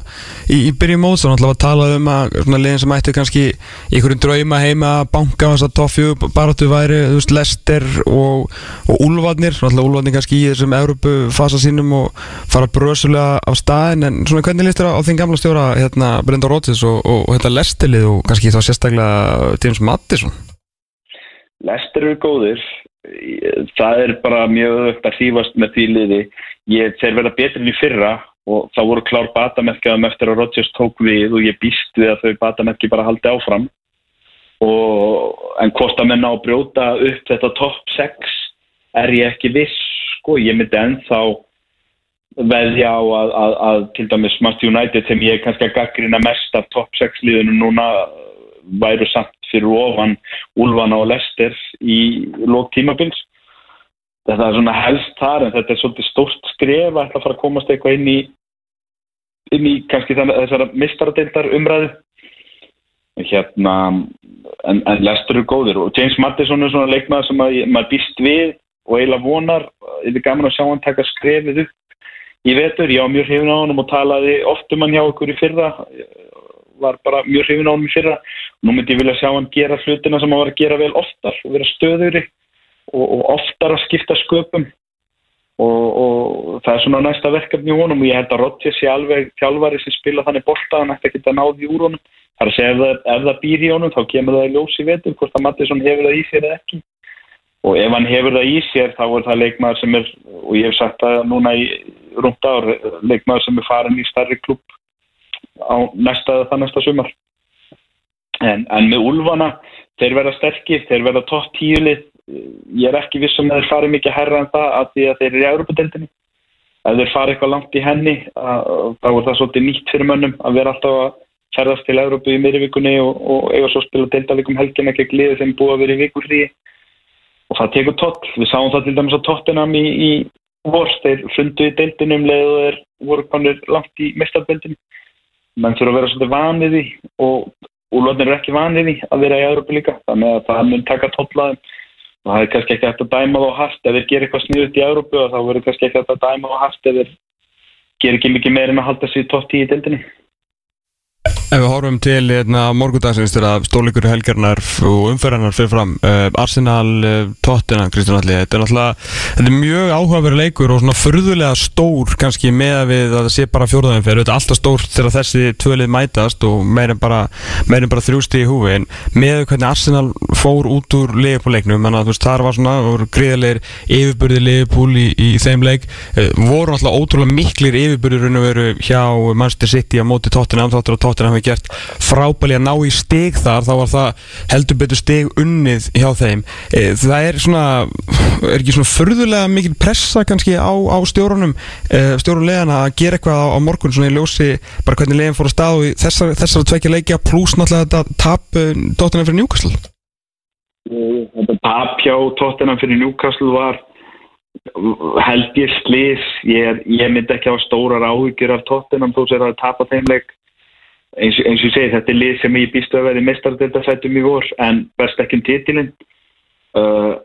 í, í byrjum móts? Og náttúrulega að tala um að svona liðin sem ættu kannski einhverjum drauma heima að banka þess að toffju baráttu væri, þú veist, Lester og, og Úlfarnir, náttúrulega Úlfarnir kannski í þessum Európu fasa sínum og fara bröðsulega á staðin en svona hvernig líst þér á, þinn gamla stjóra hérna Brenda Rótsis og, og, og hérna Lesterlið og kannski þá sérstaklega James Mattisson Lester eru góðir. Það er bara mjög öðvögt að þýfast með því liði. Ég þeir verða betur enn í fyrra og þá voru klár batamerkjaðum eftir að Rodgers tók við og ég býst við að þau batamerki bara haldi áfram. Og, en hvort að menna á brjóta upp þetta top 6 er ég ekki viss sko, ég myndi ennþá veðja á að, að, að til dæmis Master United sem ég er kannski að gaggrina mest af top 6 liðinu núna væru samt fyrir ofan Úlfana og Lester í lók tímabils. Þetta er svona helst þar en þetta er svolítið stórt skref að ætla að fara að komast eitthvað inn í inn í kannski þessara mistaradeildar umræðu. Hérna en, en Lester eru góðir og James Madison er svona leikmaður sem að, maður býst við og eiginlega vonar, þetta er gaman að sjá hann taka skrefið upp í vetur, ég á mjög hrifin á hann og talaði oft um hann hjá okkur í fyrra. Var bara mjög hrifin á hann í fyrra. Nú myndi ég vilja sjá hann gera hlutina sem hann var að gera vel oftar og vera stöðuri og, og oftar að skipta sköpum. Og, og það er svona næsta verkefni í honum og ég held að Rodgers sé alveg þjálfari sem spila þannig borta hann ætti að náði úr honum. Það er að segja ef það, ef það býr í honum þá kemur það í ljós í vetur hvort að Mattisson hefur það í eða ekki og ef hann hefur það í sér þá er það leikmaður sem er og ég hef sagt það núna í rúmt ár leikmaður sem er farin í starri klubb á næsta það næsta sumar. En, en með Ulfana þeir verða sterkir, þeir verða topp tíulið ég er ekki vissum að þeir fari mikið herra en það að því að þeir eru í Európa-deltinni ef þeir fari eitthvað langt í henni að, þá er það svolítið nýtt fyrir mönnum að vera alltaf að ferðast til Európa í miðurvikunni og, og eiga svo að spila deltalikum helgin ekki að gliði þeim búið að vera í og það tekur tóll, við sáum það til dæmis á tóttinam í, í vorst, þeir fundu í deltinum leðu þeir voru konir langt í mestarbeldinu menn þurfa að vera svolítið vanið í og úrlöðin eru ekki vanið í að vera í Európa líka. Þannig að það mun taka tollaðum og það er kannski ekki hægt að dæma þá hægt ef þeir gerir eitthvað sniðut í Európa og þá verður kannski ekki hægt að dæma þá hægt ef þeir gerir ekki mikið meira en að halda sér tótt í deildinni Ef við horfum til hérna, morgundagsins þegar stórleikur helgarnar og umferðarnar fyrir fram uh, Arsenal, uh, Tottenham, Kristján Alli þetta er náttúrulega, þetta er mjög áhugaverið leikur og svona förðulega stór kannski með að við að það sé bara fjóruðum fyrir þetta er alltaf stór þegar þessi tvölið mætast og meirinn bara, meirinn bara þrjústi í húi en með hvernig Arsenal fór út úr leifbúleiknum, þannig að þú veist þar var svona gríðarleir yfirbyrði leifbúl í, í þeim leik, uh, voru náttúrulega ótrúlega miklir yfirbyrður á hafi gert frábæli að ná í stig þar þá var það heldur betur stig unnið hjá þeim. E, það er svona er ekki svona förðulega mikil pressa kannski á, á stjórunum e, stjórunlegana að gera eitthvað á, á morgun svona í ljósi bara hvernig leginn fór að stað og þessar, þessar tvekja leikja pluss náttúrulega þetta tap e, Tottenham fyrir Newcastle. Þetta tap hjá Tottenham fyrir Newcastle var held ég slís ég, ég myndi ekki hafa stórar áhyggjur af Tottenham þó sér að tapa þeim leik eins, eins og ég segi þetta er lið sem ég býstu að verði mestardildasætum í vor en best ekki um titilinn. Uh,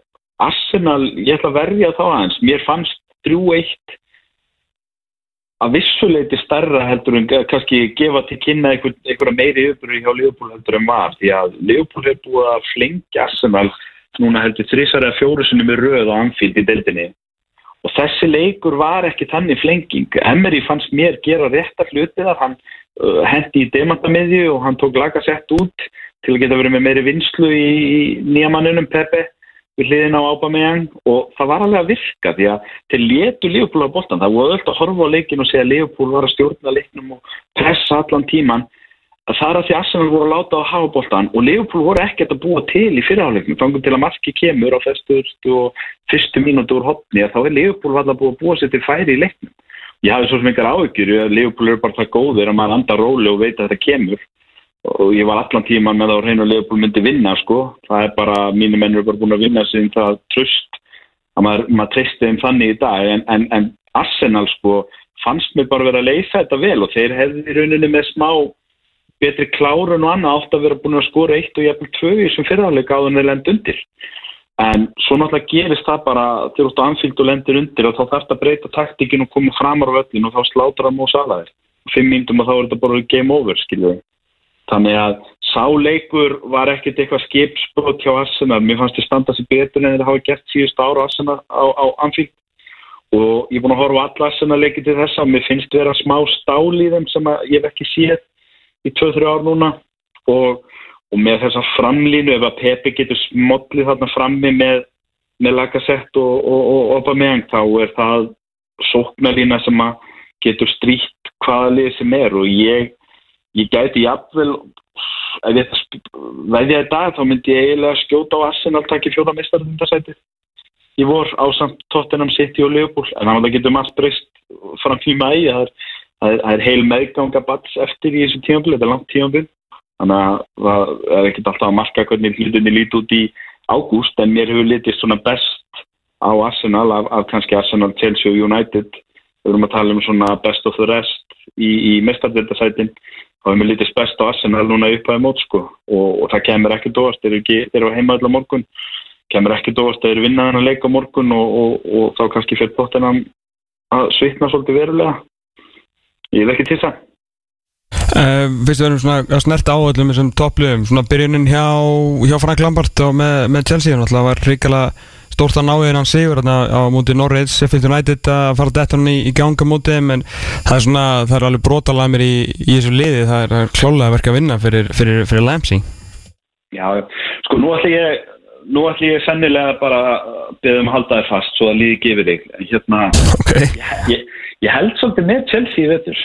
Arsenal, ég ætla að verja þá aðeins. Mér fannst 3-1 að vissuleiti starra heldur en kannski gefa til kynna einhver, einhverja meiri yfirbúri hjá Liverpool heldur en var því að Liverpool hefur búið að flengja Arsenal núna heldur þrísar eða fjóru sinni með röð og anfíld í deildinni og þessi leikur var ekki þannig flenging. Emery fannst mér gera réttar hlutið að hann uh, hendi í demantamiðju og hann tók lagasett út til að geta verið með meiri vinslu í, nýjamannunum Pepe við hliðin á Aubameyang. Og það var alveg að virka því að þeir letu Leopold á boltan, það voru öll að horfa á leikin og segja að Leopold var að stjórna leiknum og pressa allan tíman að það er að því Arsenal voru að láta á hafa boltan og Leopold voru ekkert að búa til í fyrirháleiknum, fangum til að marki kemur á festustu og fyrstu mínútu úr hotni að þá er Leopold alltaf búið að búa sér til færi í leiknum. Ég hafi svo sem einhver að Leopold eru bara það góðir að maður andar róli og veit að þetta kemur. Og ég var allan tíman með það á hreinu að Leopold myndi vinna sko, það er bara, mínu menn eru bara búin að vinna um það tröst að maður, maður treysti þeim þannig í dag. En, en, en Arsenal sko fannst mér bara verið að leysa þetta vel og þeir hefði í rauninni með smá betri klárun og annað átt að vera búin að skora eitt og jæfnvel tvö í þessum fyrirháleika áður en þeir lend undir. En svo náttúrulega gerist það bara þú ert á anfíld og lendir undir og þá þarf þetta að breyta taktíkin og koma framar á völlin og þá slátur það múið salaðir fimm mínutum og þá er þetta bara game over skiljuðu Þannig að sáleikur var ekkert eitthvað skipsbrót hjá Arsenal. Mér fannst þið standa sér betur en þetta hafa gert síðust ára Arsenal á, á Anfield. Og ég er búin að horfa alla Arsenal leikið til þessa og mér finnst vera smá stál í þeim sem ég hef ekki séð í 2-3 ár núna. Og, og með þessa framlínu ef að Pepe getur smollið þarna frammi með, með Lacazette og, og, og Aubameyang þá er það sóknarlína sem getur stríkt hvaða lið sem er. Og ég ég gæti jafnvel að í dag þá myndi ég eiginlega skjóta á Arsenal takki fjóða mistarðundasæti ég vor á samt Tottenham City og Liverpool. En þannig að það getur maður breyst fram tíma í það er, það er, er heil meðganga bats eftir í þessu tímafél þetta er langt tímafél þannig að það er ekkert alltaf að marka hvernig hlutunni líti út í ágúst en mér hefur litist svona best á Arsenal af, af kannski Arsenal, Chelsea og United. Við erum að tala um svona best of the rest í, í mestarðundasætin þá er mér lítið spest á Arsenal núna upp aðeins mót sko. Og, og það kemur ekki dóast, þeir eru heima allar morgun. Kemur ekki dóast, þeir eru vinnaðan að leika morgun og, og, og þá kannski fyrir bóttina að svitna svolítið verulega ég vil ekki til það Uh, fyrst við erum svona að snerta á öllum þessum topplöfum, svona byrjunin hjá, hjá Frank Lampard og með, með Chelsea það var ríkala stórt að náðu hennan sigur á mútið Norrids Sheffield United að fara dætt hann í, í ganga mútið en það er svona, það er alveg brotalamir í, í þessu liði, það er, er klálega verk að vinna fyrir, fyrir, fyrir Lampsey Já, sko nú ætlum ég nú ætlum ég sennilega bara beðum að halda þér fast svo að líði gefið þig. Hérna, okay. ég, ég, held svolítið með Chelsea, veitur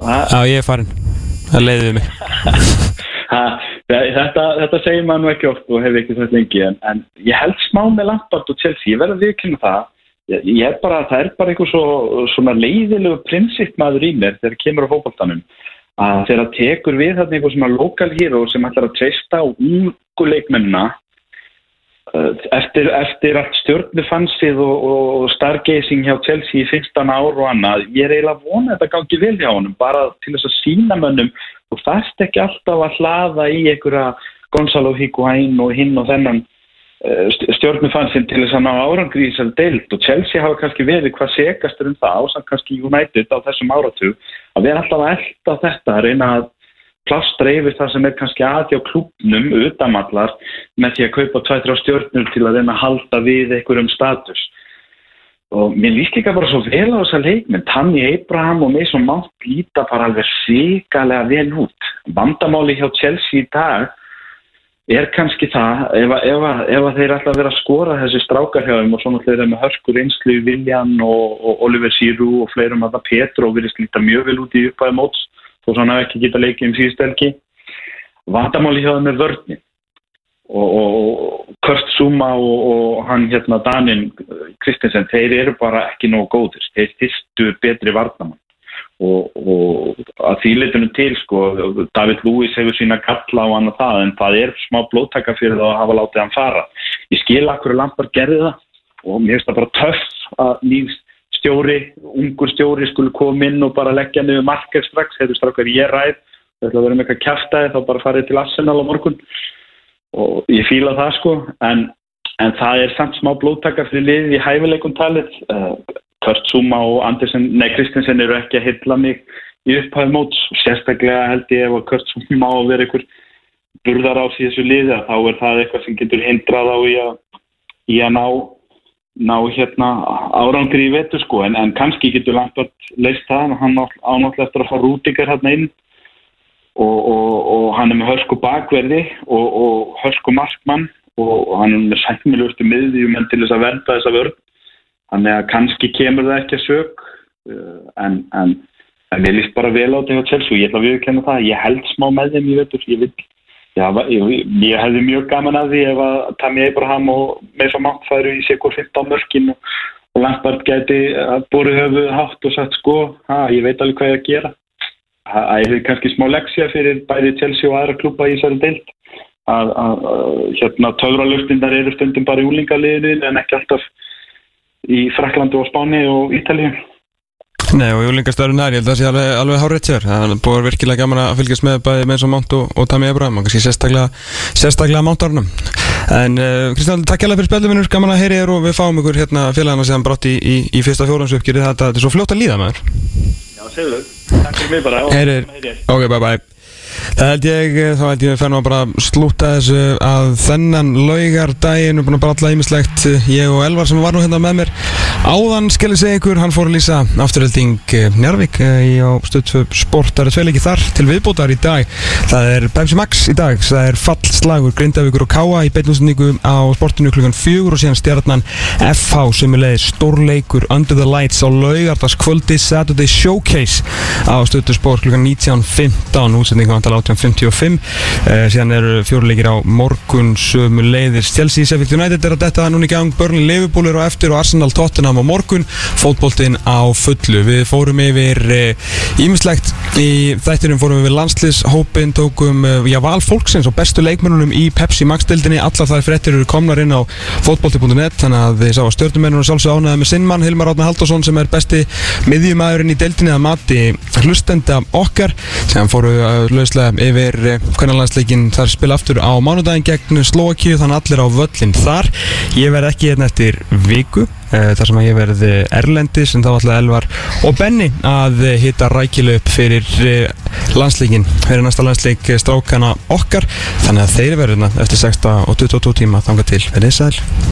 Já, ég er farin það leiðið mig. Þetta, þetta segir maður nú ekki oft og hefur ekki sagt lengi en, en ég held smá með Lampard og Chelsea. Ég verði að viðkynna það. Ég, ég er bara, það er bara eitthvað svo, svona leiðilegu prinsipp maður í mér þegar kemur á fókbaltanum að þegar það tekur við þarna eitthvað svona lokal hero sem ætlar að treysta á ungu leikmennina eftir, eftir allt stjórnufansið og, og stargazing hjá Chelsea í fyrstan ár og annað ég er eiginlega vonað að þetta gangi vel hjá honum bara til þess að sína mönnum og þarft ekki alltaf að hlaða í einhverja Gonzalo Higuaín og hinn og þennan stjórnufansin til þess að ná árangri í þessari deilt og Chelsea hafa kannski verið hvað segastur um það ásand kannski United á þessum áratug að vera alltaf að elda þetta að reyna að plastra yfir það sem er kannski aðjá klubnum utamallar með því að kaupa 2-3 stjórnur til að reyna að halda við einhverjum status. Og mér líst líka bara svo vel á þessa leikminn Tanni Abraham og Mason Mount líta bara alveg síkalega vel út. Vandamáli hjá Chelsea í dag er kannski það ef, ef, ef þeir að vera að skora þessi strákar hjá þeim og svona þeir eru með hörskur einslu Viljan og, og Oliver Sirú og fleirum að það Petro virðist líta mjög vel út í uppæði móts þó svo hann hafi ekki getað leikið um síðustelgi vandamáli hjá þeim er vörni og, og Kurt Zuma og, og hann hérna Danin Kristinsen, þeir eru bara ekki nógu góðir, þeir fyrstu betri varnamann og, og að því litunum til sko, David Lewis hefur sína kalla á hann og það en það er smá blóttaka fyrir það að hafa látið hann fara. Ég skil akkur að Lampard gerði það og mér finnst það bara töff að nýjast stjóri, ungur stjóri skulle koma inn og bara leggja niður marker strax, hefur strax verið ég ræð. Það ætla að vera með eitthvað kæftæði þá bara farið til Arsenal á morgun. Og ég fíla það sko. En, en það er samt smá blóttaka fyrir liðið í hæfileikum talið. Kurt Zuma og Andersen, nei Kristinsen eru ekki að hylla mig í upphæðu móts. Sérstaklega held ég ef að Kurt Zuma á að vera einhver burðar á þessu liði þá er það eitthvað sem getur hindrað á í að, í að ná ná hérna árangri í vetu sko en, en kannski getur Lampard leist það hann ánáttúrulega eftir að fá rútingar hérna inn. Og, og, og hann er með hörsku bakverði og, og hörsku markmann og hann er með sæmilustu miðjum en til þess að vernda þessa vörn. Þannig að kannski kemur það ekki að sög en, en, en ég líst bara vel á þetta hjá Chelsea og ég ætla að viðkenna það, ég held smá með þeim ég veitur, ég vil Já, ég, ég hefði mjög gaman að því ef að Tammy Abraham og Mason Mount færu í sikur 15 mörkin og, og Lampard geti búið höfuð hátt og sagt sko, ha, ég veit alveg hvað ég að gera. Það er kannski smá leksja fyrir bæði Chelsea og aðra klúpa í þessari deilt að, að, að hérna töfralöftindar eru stundum bara í úlingaliðinu en ekki alltaf í Fraklandi og Spáni og Ítalíu Nei og júlingastöðurinn er, ég held að það sé alveg, alveg hárið sér það búið virkilega gaman að fylgjast með bæði með eins og Mount og, og Tammy Abraham og kannski sérstaklega, sérstaklega Mountarnum. En uh, Kristján, takk hjálpa fyrir spilum minnur, gaman að heyri þér og við fáum ykkur hérna félagana sem brátt í, í, í fyrsta fjóðansupgjörið þetta er svo fljótt að líða maður. Já, segðu, takk fyrir mig bara Heyrir, ok, bye bye Það held ég, þá held ég að fennu að bara slúta þessu að þennan laugardaginn að bralla ímislegt ég og Elvar sem var nú hérna með mér. Áðan skilja segja ykkur, hann fór að lýsa afturhalding Njarvík í á stöðtöf sport, það eru tveileiki þar til viðbótar í dag, það er Pepsi Max í dag, það er fallslagur Grindavíkur og Káa í beitlunnsningu á sportinu klukkan fjögur og síðan stjarnan FH sem er leiðið stórleikur Under the Lights á laugardaskvöldi Saturday Showcase á stöðtöf sport klukkan 19.15 útsendingu vantal 18.55 eh, síðan eru fjóruleikir á morgun sömu leiðir Chelsea, Sheffield United er að detta núna í gang. Liverpool eru á eftir og Arsenal, Tottenham á morgun. Fótboltinn á fullu. Við fórum yfir ímislegt eh, í þættinum. Fórum við landslýshópin tókum eh, já, val fólksins og bestu leikmennunum í Pepsi Max-dildinni allar þær fréttir eru komnar inn á fótbolti.net þannig að þið sá að stjórnumennunum sjálfsög ánæði með sinnmann Hilmar Átna Haldarsson sem er besti miðjumæðurinn í dildinni að mati hlustenda okkar. Sem fóru lauslega yfir hvernalandsleikin þar spila aftur á mánudagin gegn Slovakíu þannig allir á völlin þar. Ég verð ekki hérna eftir viku þar sem að ég verði Erlendis en þá ætla Elvar og Benny að hitta rækilu upp fyrir landsleikin fyrir næsta landsleik strákana okkar. Þannig að þeir verður eftir 6 og 22 tíma þanga til. Verðið sæl